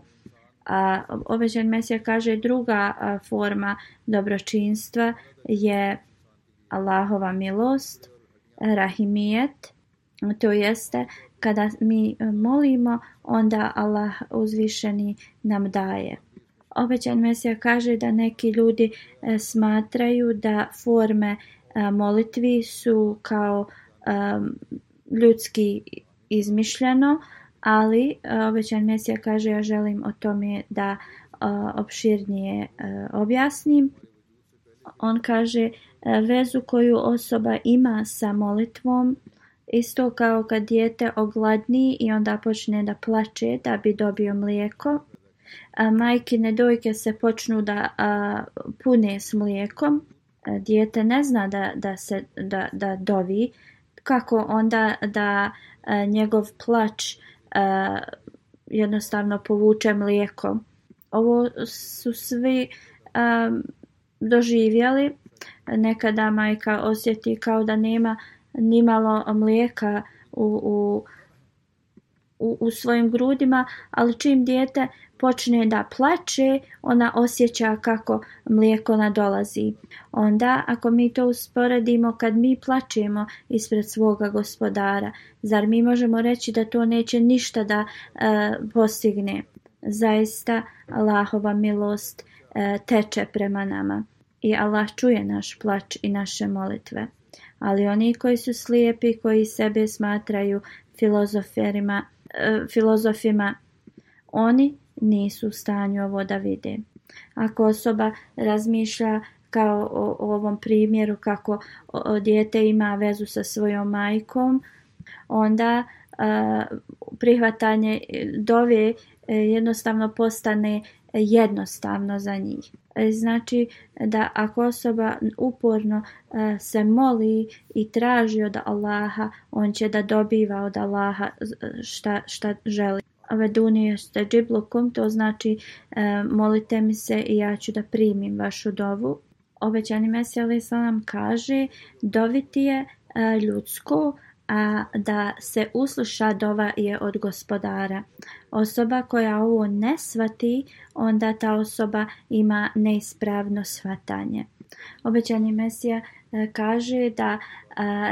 Obećan ovaj Mesija kaže druga forma dobročinstva je Allahova milost, rahimijet, to jeste kada mi e, molimo, onda Allah uzvišeni nam daje. Obećan ovaj Mesija kaže da neki ljudi e, smatraju da forme e, molitvi su kao ljudski izmišljeno, ali e, obećan Mesija kaže ja želim o tome da e, opširnije e, objasnim. On kaže vezu koju osoba ima sa molitvom isto kao kad dijete ogladni i onda počne da plače da bi dobio mlijeko. Majkine dojke se počnu da pune s mlijekom. Dijete ne zna da, da se, da, da dovi. Kako onda da njegov plač. E, jednostavno povuče mlijeko. Ovo su svi e, doživjeli. Nekada majka osjeti kao da nema nimalo mlijeka u, u, u svojim grudima, ali čim dijete počne da plače, ona osjeća kako mlijeko nadolazi. Onda, ako mi to usporedimo kad mi plačemo ispred svoga gospodara, zar mi možemo reći da to neće ništa da e, postigne? Zaista, Allahova milost e, teče prema nama i Allah čuje naš plač i naše molitve. Ali oni koji su slijepi, koji sebe smatraju filozoferima, e, filozofima, oni nisu u stanju ovo da vide. Ako osoba razmišlja kao o, ovom primjeru kako dijete ima vezu sa svojom majkom, onda prihvatanje dove e, jednostavno postane jednostavno za njih. E, znači da ako osoba uporno e, se moli i traži od Allaha, on će da dobiva od Allaha šta, šta želi ste džiblukum, to znači e, molite mi se i ja ću da primim vašu dovu. Obećani Mesija Ali kaže doviti je e, ljudsko, a da se usluša dova je od gospodara. Osoba koja ovo ne svati, onda ta osoba ima neispravno svatanje. Obećani Mesija E, kaže da e,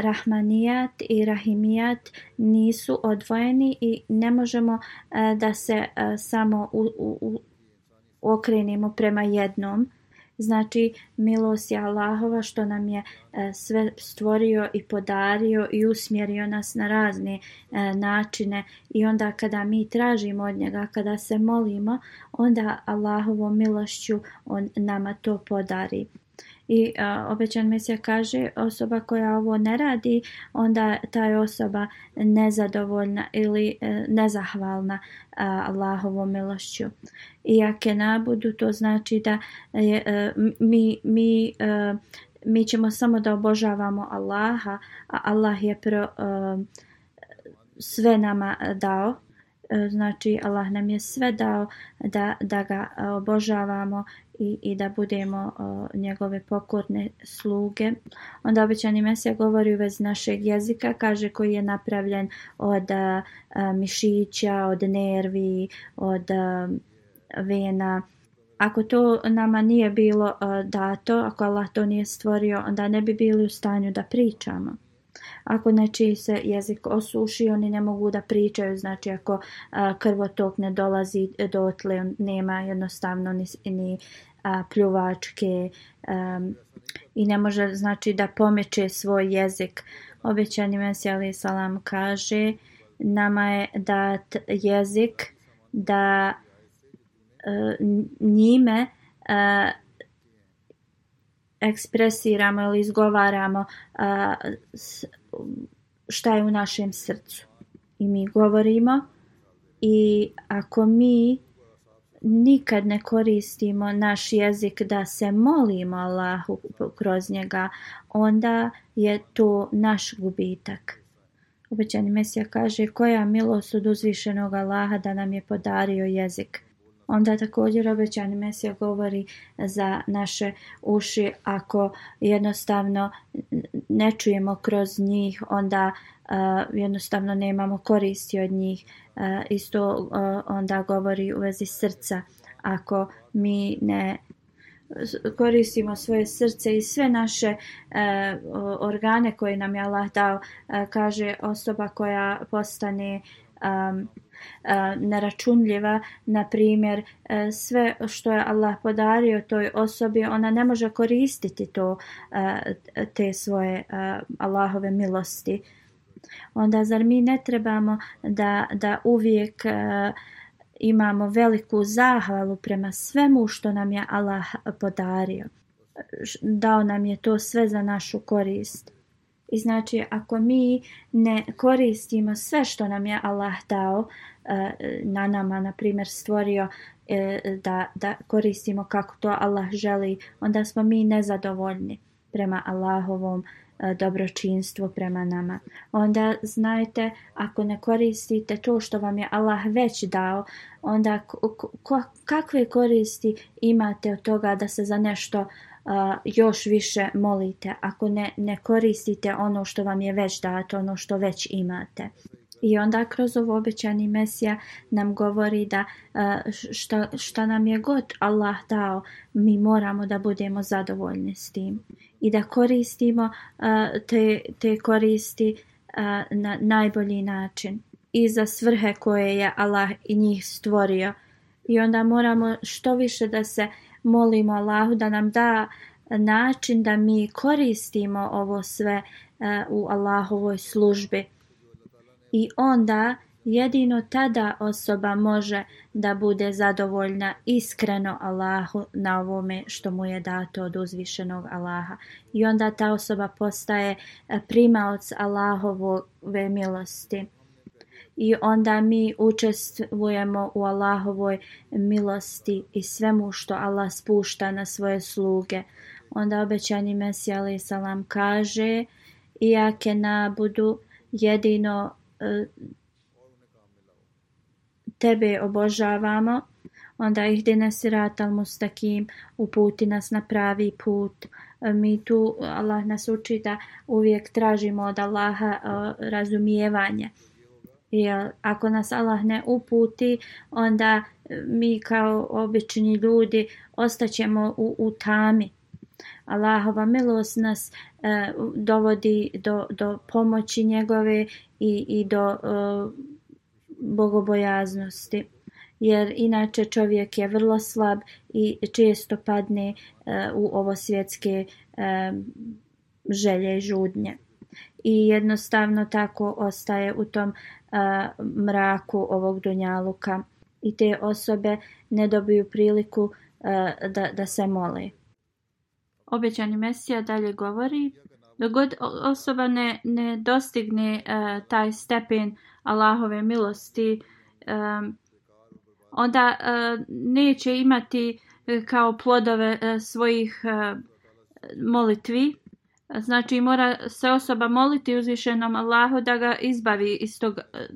rahmanijat i rahimijat nisu odvojeni i ne možemo e, da se samo u, okrenimo prema jednom. Znači, milost je Allahova što nam je sve stvorio i podario i usmjerio nas na razne načine. I onda kada mi tražimo od njega, kada se molimo, onda Allahovom milošću on nama to podari. I a, obećan mesija kaže osoba koja ovo ne radi, onda ta je osoba nezadovoljna ili e, nezahvalna Allahovom milošću. I ake nabudu to znači da e, mi, mi e, mi ćemo samo da obožavamo Allaha, a Allah je pro, sve nama dao E, znači, Allah nam je sve dao da, da ga e, obožavamo i, i da budemo e, njegove pokorne sluge. Onda obećani Mesija govori u našeg jezika, kaže koji je napravljen od mišića, od nervi, od vena. Ako to nama nije bilo dato, ako Allah to nije stvorio, onda ne bi bili u stanju da pričamo ako nečiji se jezik osuši, oni ne mogu da pričaju, znači ako krvotok ne dolazi dotle, nema jednostavno ni, ni pljuvačke i ne može znači da pomeće svoj jezik. Obećani Mesija Salam kaže nama je dat jezik da a, e, njime e, ekspresiramo ili izgovaramo šta je u našem srcu. I mi govorimo i ako mi nikad ne koristimo naš jezik da se molimo Allahu kroz njega, onda je to naš gubitak. Obećani Mesija kaže koja milost od uzvišenog Allaha da nam je podario jezik. Onda također obećani Mesija govori za naše uši. Ako jednostavno ne čujemo kroz njih, onda e, jednostavno nemamo koristi od njih. Uh, isto e, onda govori u vezi srca. Ako mi ne koristimo svoje srce i sve naše organe koje nam je Allah dao, kaže osoba koja postane um, neračunljiva na primjer e, sve što je Allah podario toj osobi ona ne može koristiti to e, te svoje e, Allahove milosti onda zar mi ne trebamo da, da uvijek imamo veliku zahvalu prema svemu što nam je Allah podario dao nam je to sve za našu korist i znači ako mi ne koristimo sve što nam je Allah dao, e, na nama na primjer stvorio e, da, da koristimo kako to Allah želi, onda smo mi nezadovoljni prema Allahovom e, dobročinstvu prema nama. Onda znajte, ako ne koristite to što vam je Allah već dao, onda kakve koristi imate od toga da se za nešto još više molite, ako ne, ne koristite ono što vam je već dato, ono što već imate. I onda kroz ovo obećani Mesija nam govori da što nam je god Allah dao, mi moramo da budemo zadovoljni s tim. I da koristimo te, te koristi na najbolji način i za svrhe koje je Allah i njih stvorio. I onda moramo što više da se molimo Allahu da nam da e, način da mi koristimo ovo sve e, u Allahovoj službi. I onda jedino tada osoba može da bude zadovoljna iskreno Allahu na ovome što mu je dato od uzvišenog Allaha. I onda ta osoba postaje e, primaoc Allahove milosti i onda mi učestvujemo u Allahovoj milosti i svemu što Allah spušta na svoje sluge. Onda obećani Mesija Ali salam kaže na nabudu jedino e, tebe obožavamo onda ih dinasirat al mustakim uputi nas na pravi put e, mi tu Allah nas uči da uvijek tražimo od Allaha e, razumijevanje jer ako nas Allah ne uputi, onda mi kao obični ljudi ostaćemo u, u tami. Allahova milost nas e, dovodi do, do pomoći njegove i, i do e, bogobojaznosti. Jer inače čovjek je vrlo slab i često padne e, u ovo svjetske želje i žudnje. I jednostavno tako ostaje u tom mraku ovog dunjaluka i te osobe ne dobiju priliku da, da se moli. Obećani Mesija dalje govori dok god osoba ne, dostigne taj stepen Allahove milosti, onda neće imati e, kao plodove e, svojih molitvi Znači mora se osoba moliti uzvišenom Allahu da ga izbavi iz, tog, eh,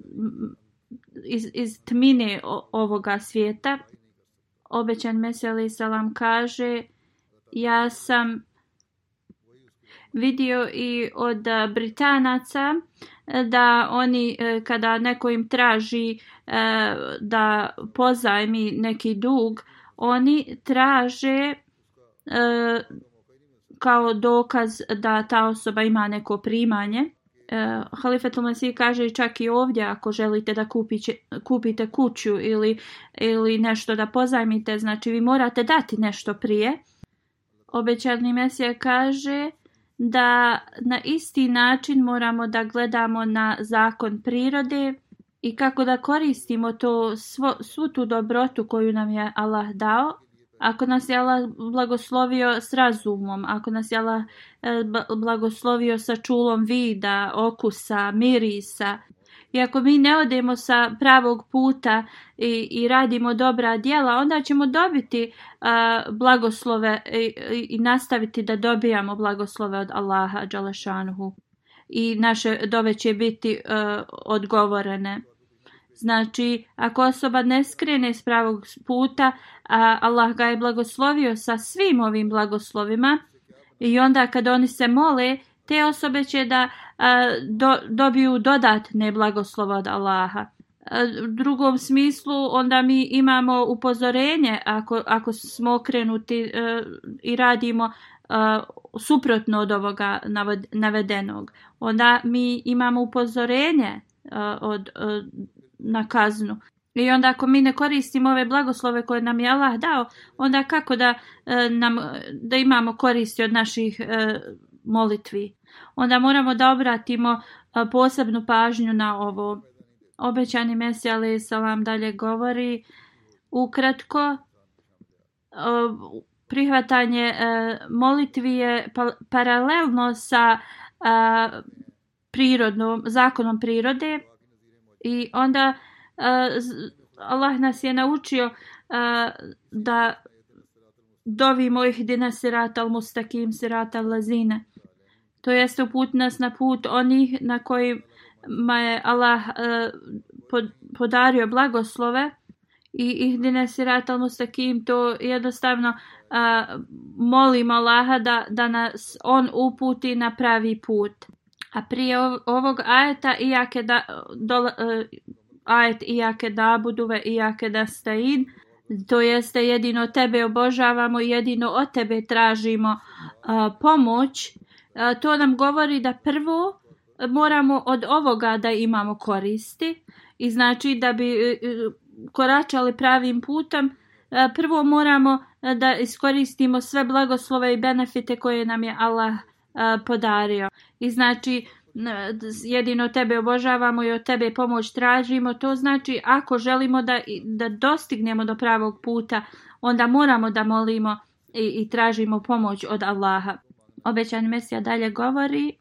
iz, iz tmine ovoga svijeta. Obećan Meseli Salam kaže ja sam vidio i od Britanaca da oni eh, kada neko im traži eh, da pozajmi neki dug, oni traže kao dokaz da ta osoba ima neko primanje. E, Halifetul kaže čak i ovdje ako želite da kupite kuću ili, ili nešto da pozajmite, znači vi morate dati nešto prije. Obećarni Mesija kaže da na isti način moramo da gledamo na zakon prirode i kako da koristimo to, svu tu dobrotu koju nam je Allah dao ako nas je Allah blagoslovio s razumom, ako nas je Allah e, blagoslovio sa čulom vida, okusa, mirisa, i ako mi ne odemo sa pravog puta i, i radimo dobra djela, onda ćemo dobiti e, blagoslove i, nastaviti da dobijamo blagoslove od Allaha Đalešanhu i naše dove će biti e, odgovorene. Znači, ako osoba ne skrene s pravog puta, a Allah ga je blagoslovio sa svim ovim blagoslovima i onda kad oni se mole, te osobe će da dobiju dodatne blagoslova od Allaha. u drugom smislu onda mi imamo upozorenje ako, ako smo okrenuti e, i radimo e, suprotno od ovoga navedenog. Onda mi imamo upozorenje e, od na kaznu. I onda ako mi ne koristimo ove blagoslove koje nam je Allah dao, onda kako da, e, nam, da imamo koristi od naših e, molitvi? Onda moramo da obratimo e, posebnu pažnju na ovo. Obećani Mesija Ali dalje govori ukratko prihvatanje molitvi je pa, paralelno sa prirodnom, zakonom prirode i onda e, Allah nas je naučio e, da dovi ih dina sirata al mustakim sirata al lazine. To jeste uput nas na put onih na kojima je Allah uh, podario blagoslove i ih sirat al mustakim to jednostavno molim Allaha da, da nas on uputi na pravi put. A prije ovog ajeta jake da, dola, e, ajet jake da buduve jake da stain, to jeste jedino tebe obožavamo i jedino od tebe tražimo e, pomoć, e, to nam govori da prvo moramo od ovoga da imamo koristi i znači da bi koračali pravim putem, prvo moramo da iskoristimo sve blagoslove i benefite koje nam je Allah podario. I znači jedino tebe obožavamo i od tebe pomoć tražimo. To znači ako želimo da, da dostignemo do pravog puta, onda moramo da molimo i, i tražimo pomoć od Allaha. Obećan Mesija dalje govori,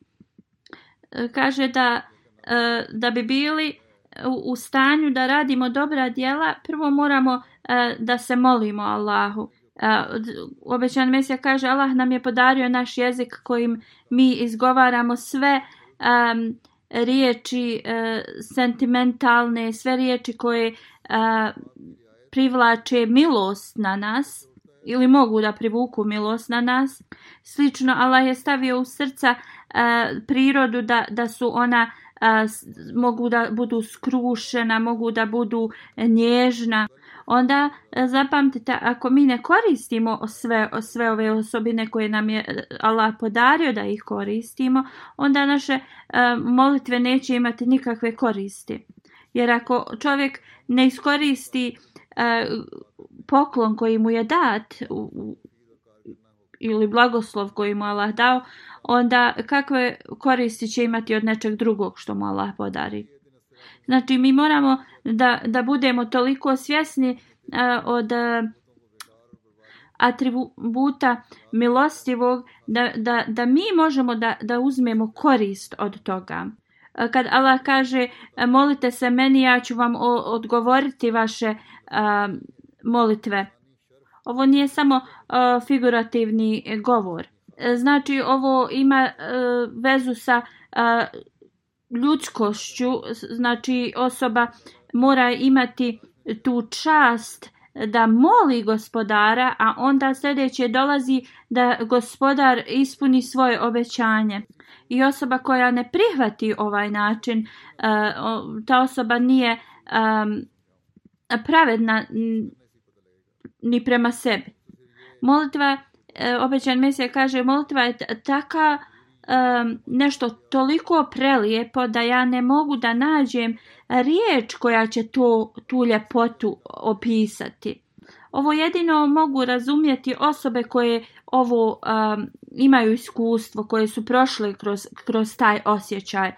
e, kaže da, e, da bi bili u stanju da radimo dobra djela, prvo moramo e, da se molimo Allahu. Obećan Mesija kaže Allah nam je podario naš jezik kojim mi izgovaramo sve um, riječi e, sentimentalne, sve riječi koje privlače milost na nas ili mogu da privuku milost na nas. Slično, Allah je stavio u srca prirodu da, da su ona mogu da budu skrušena, mogu da budu nježna onda e, zapamtite ako mi ne koristimo sve, sve ove osobine koje nam je e, Allah podario da ih koristimo, onda naše e, molitve neće imati nikakve koristi. Jer ako čovjek ne iskoristi poklon koji mu je dat ili blagoslov koji mu Allah dao, onda kakve koristi će imati od nečeg drugog što mu Allah podari. Znači mi moramo da, da budemo toliko svjesni e, od e, atributa milostivog da, da, mi možemo da, da uzmemo korist od toga. E, kad Allah kaže molite se meni, ja ću vam odgovoriti vaše molitve. Ovo nije samo figurativni govor. Znači ovo ima vezu sa ljudskošću, znači osoba mora imati tu čast da moli gospodara, a onda sljedeće dolazi da gospodar ispuni svoje obećanje. I osoba koja ne prihvati ovaj način, eh, ta osoba nije pravedna ni prema sebi. Molitva, eh, obećan mesija kaže, molitva je taka nešto toliko prelijepo da ja ne mogu da nađem riječ koja će to, tu ljepotu opisati. Ovo jedino mogu razumjeti osobe koje ovo imaju iskustvo, koje su prošle kroz, kroz taj osjećaj.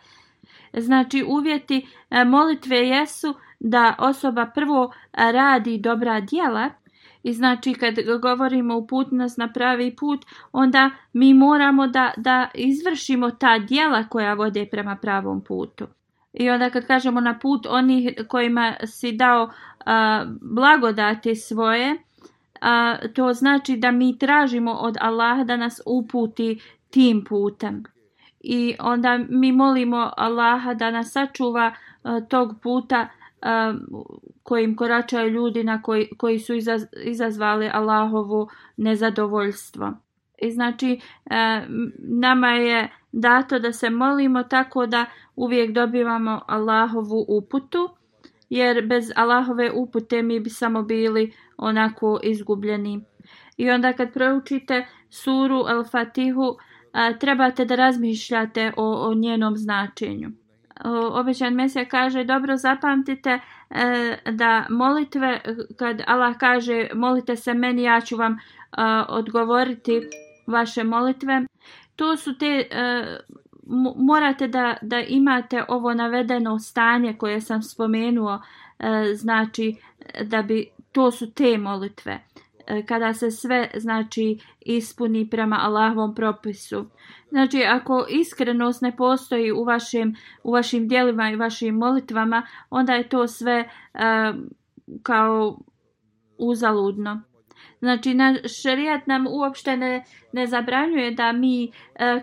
Znači uvjeti molitve jesu da osoba prvo radi dobra djela i znači kad govorimo uput nas na pravi put, onda mi moramo da, da izvršimo ta djela koja vode prema pravom putu. I onda kad kažemo na put onih kojima si dao blagodati svoje, to znači da mi tražimo od Allaha da nas uputi tim putem. I onda mi molimo Allaha da nas sačuva tog puta kojim koračaju ljudi na koji, koji su izazvali Allahovu nezadovoljstvo. I znači e, nama je dato da se molimo tako da uvijek dobivamo Allahovu uputu jer bez Allahove upute mi bi samo bili onako izgubljeni. I onda kad proučite suru Al-Fatihu trebate da razmišljate o, o njenom značenju obećan Mesija kaže dobro zapamtite e, da molitve kad Allah kaže molite se meni ja ću vam e, odgovoriti vaše molitve to su te e, morate da, da imate ovo navedeno stanje koje sam spomenuo znači da bi to su te molitve E, kada se sve znači ispuni prema Allahovom propisu. Znači ako iskrenost ne postoji u vašim, u vašim dijelima i vašim molitvama, onda je to sve e, kao uzaludno. Znači, šerijat nam uopšte ne, zabranjuje da mi e,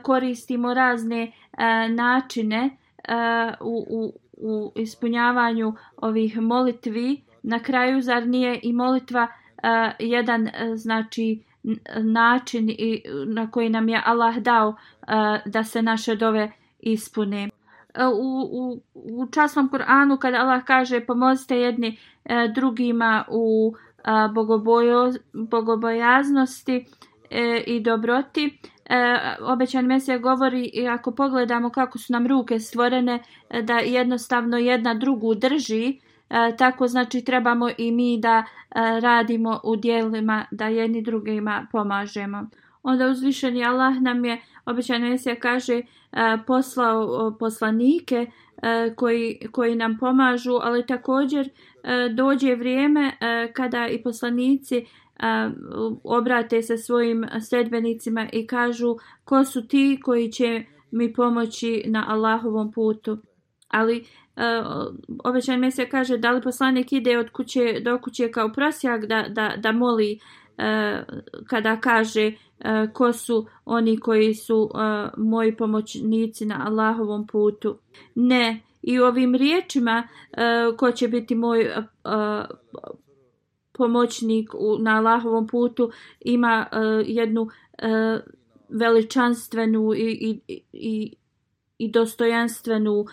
koristimo razne načine u, u, u ispunjavanju ovih molitvi. Na kraju, zar nije i molitva E, jedan e, znači način i na koji nam je Allah dao e, da se naše dove ispune. U, u, u časnom Koranu kada Allah kaže pomozite jedni drugima u bogobojaznosti i dobroti, obećan mesija govori i ako pogledamo kako su nam ruke stvorene da jednostavno jedna drugu drži E, tako znači trebamo i mi da e, radimo u dijelima, da jedni drugima pomažemo. Onda uzvišeni Allah nam je, običajno se kaže, e, poslao poslanike koji, koji nam pomažu, ali također dođe vrijeme kada i poslanici obrate se svojim sredbenicima i kažu ko su ti koji će mi pomoći na Allahovom putu. Ali E, obećan mesija kaže da li poslanik ide od kuće do kuće kao prosjak da, da, da moli e, kada kaže e, ko su oni koji su moji pomoćnici na Allahovom putu. Ne, i u ovim riječima ko će biti moj pomoćnik na Allahovom putu ima jednu veličanstvenu i, i, i, i dostojanstvenu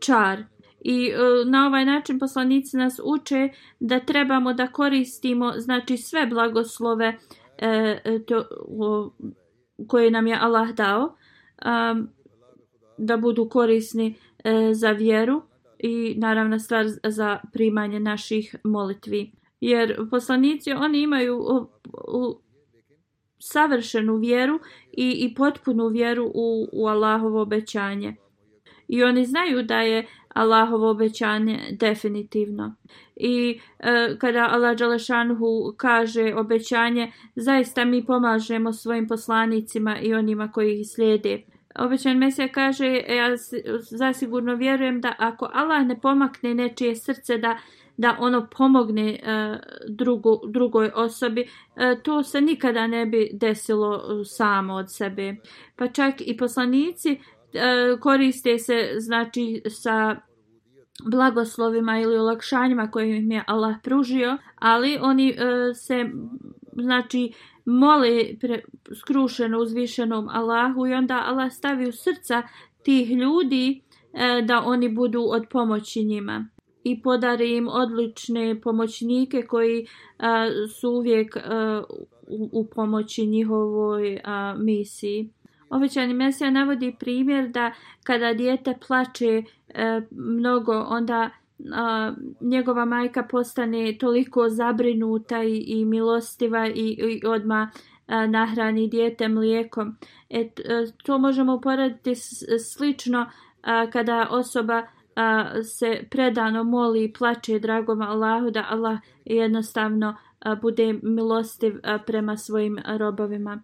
čar. I e, na ovaj način poslanici nas uče da trebamo da koristimo znači sve blagoslove e, e, to, koje nam je Allah dao da budu korisni za vjeru i naravno stvar za primanje naših molitvi. Jer poslanici oni imaju savršenu vjeru i, i potpunu vjeru u, u Allahovo obećanje i oni znaju da je Allahovo obećanje definitivno. I e, kada Allah Đalešanhu kaže obećanje, zaista mi pomažemo svojim poslanicima i onima koji ih slijede. Obećan Mesija kaže, e, ja zasigurno vjerujem da ako Allah ne pomakne nečije srce da da ono pomogne e, drugoj osobi, to se nikada ne bi desilo samo od sebe. Pa čak i poslanici E, koriste se znači sa blagoslovima ili olakšanjima koje im je Allah pružio, ali oni e, se znači mole pre, skrušeno uzvišenom Allahu i onda Allah stavi u srca tih ljudi e, da oni budu od pomoći njima i podari im odlične pomoćnike koji su uvijek u, pomoći njihovoj misiji. Obećani Mesija navodi primjer da kada dijete plače e, mnogo, onda njegova majka postane toliko zabrinuta i, milostiva i, odmah odma e, nahrani dijete mlijekom. E, e to možemo uporaditi slično kada osoba se predano moli i plače dragom Allahu da Allah jednostavno bude milostiv prema svojim robovima.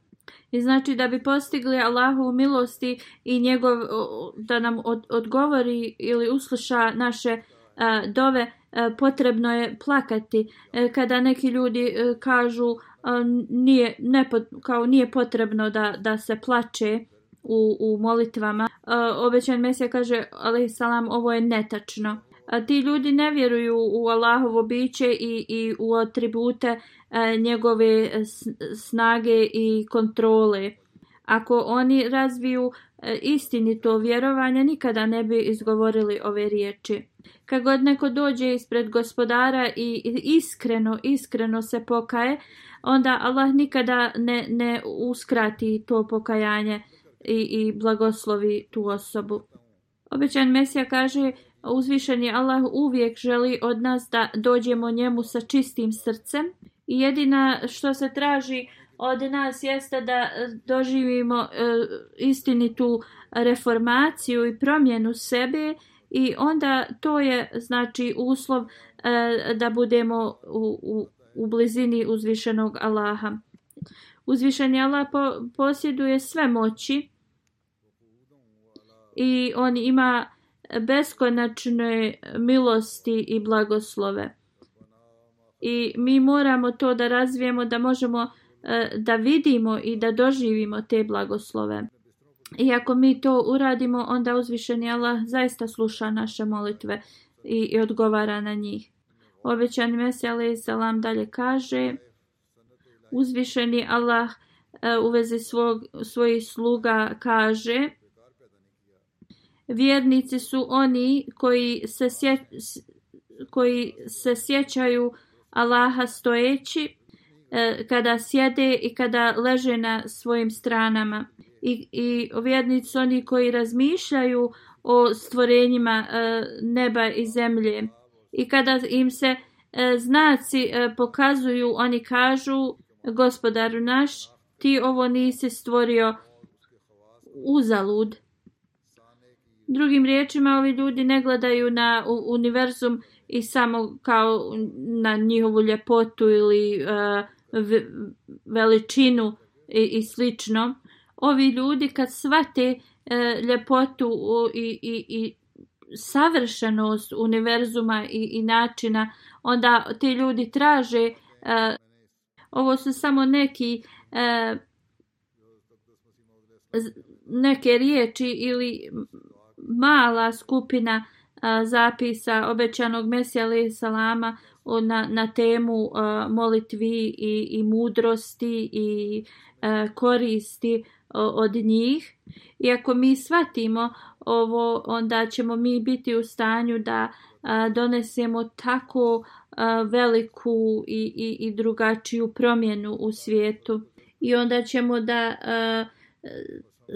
I znači da bi postigli Allahu milosti i njegov, da nam odgovori ili usluša naše e, dove, e, potrebno je plakati. E, kada neki ljudi kažu nije, ne, kao nije potrebno da, da se plače u, u molitvama, obećan Mesija kaže, ali salam, ovo je netačno ti ljudi ne vjeruju u Allahovo biće i, i u atribute e, njegove snage i kontrole. Ako oni razviju e, istinito vjerovanje, nikada ne bi izgovorili ove riječi. Kad god neko dođe ispred gospodara i iskreno, iskreno se pokaje, onda Allah nikada ne, ne uskrati to pokajanje i, i blagoslovi tu osobu. Obećan Mesija kaže Uzvišeni Allah uvijek želi od nas da dođemo njemu sa čistim srcem i jedina što se traži od nas jeste da doživimo e, istinitu reformaciju i promjenu sebe i onda to je znači uslov e, da budemo u, u, blizini uzvišenog Allaha. Uzvišeni Allah posjeduje sve moći i on ima beskonačne milosti i blagoslove. I mi moramo to da razvijemo, da možemo e, da vidimo i da doživimo te blagoslove. I ako mi to uradimo, onda uzvišeni Allah zaista sluša naše molitve i, odgovara na njih. Obećani Mesija salam dalje kaže uzvišeni Allah e, u vezi svog, svojih sluga kaže Vjernici su oni koji se, koji se sjećaju Allaha stojeći e, kada sjede i kada leže na svojim stranama. I, i vjernici su oni koji razmišljaju o stvorenjima e, neba i zemlje. I kada im se e, znaci pokazuju, oni kažu gospodaru naš, ti ovo nisi stvorio uzalud Drugim riječima, ovi ljudi ne gledaju na univerzum i samo kao na njihovu ljepotu ili e, veličinu i, slično. Ovi ljudi kad shvate e, ljepotu i, savršenost univerzuma i načina, onda ti ljudi traže, e, ovo su samo neki neke riječi ili mala skupina zapisa obećanog Mesija salama na, na temu molitvi i, i mudrosti i koristi od njih. I ako mi shvatimo ovo, onda ćemo mi biti u stanju da donesemo tako veliku i, i, i drugačiju promjenu u svijetu. I onda ćemo da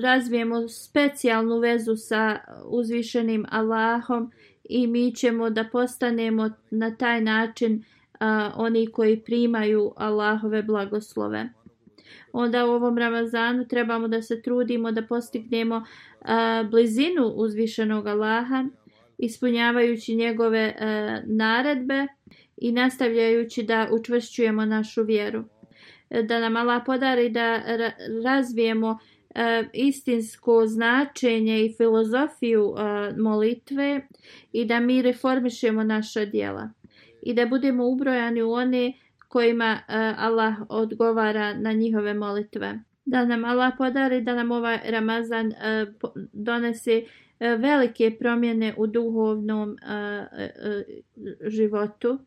razvijemo specijalnu vezu sa uzvišenim Allahom i mi ćemo da postanemo na taj način oni koji primaju Allahove blagoslove. Onda u ovom Ramazanu trebamo da se trudimo da postignemo blizinu uzvišenog Allaha ispunjavajući njegove naredbe i nastavljajući da učvršćujemo našu vjeru. Da nam Allah podari da razvijemo E, istinsko značenje i filozofiju e, molitve i da mi reformišemo naša djela i da budemo ubrojani u one kojima e, Allah odgovara na njihove molitve. Da nam Allah podari da nam ovaj Ramazan donese velike promjene u duhovnom životu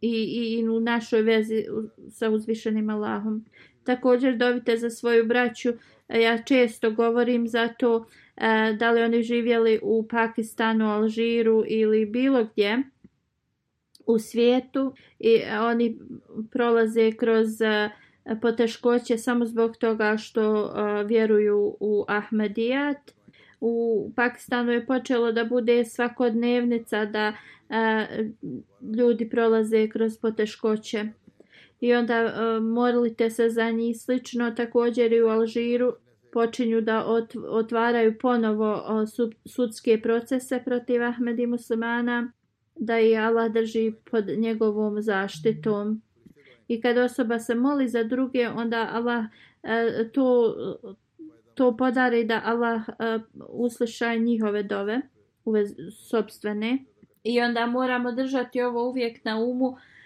i, i u našoj vezi sa uzvišenim Allahom. Također dovite za svoju braću ja često govorim za to e, da li oni živjeli u Pakistanu, Alžiru ili bilo gdje u svijetu i oni prolaze kroz e, poteškoće samo zbog toga što e, vjeruju u Ahmadijat. U Pakistanu je počelo da bude svakodnevnica da ljudi prolaze kroz poteškoće i onda e, molite se za njih slično također i u Alžiru počinju da otvaraju ponovo sudske procese protiv i muslimana da i Allah drži pod njegovom zaštitom i kad osoba se moli za druge onda Allah e, to, to podari da Allah e, usliša njihove dove sobstvene i onda moramo držati ovo uvijek na umu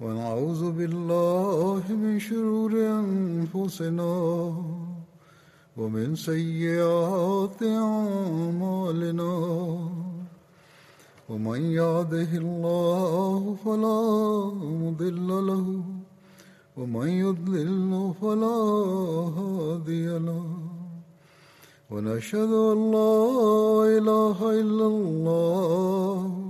ونعوذ بالله من شرور أنفسنا ومن سيئات أعمالنا ومن يهده الله فلا مضل له ومن يضلل فلا هادي له ونشهد أن لا إله إلا الله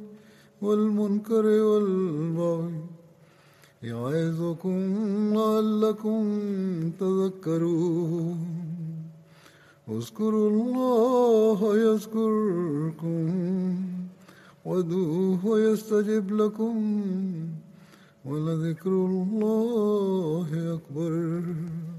والمنكر والبغي يعظكم لعلكم تذكرون اذكروا الله يذكركم ودوه يستجب لكم ولذكر الله أكبر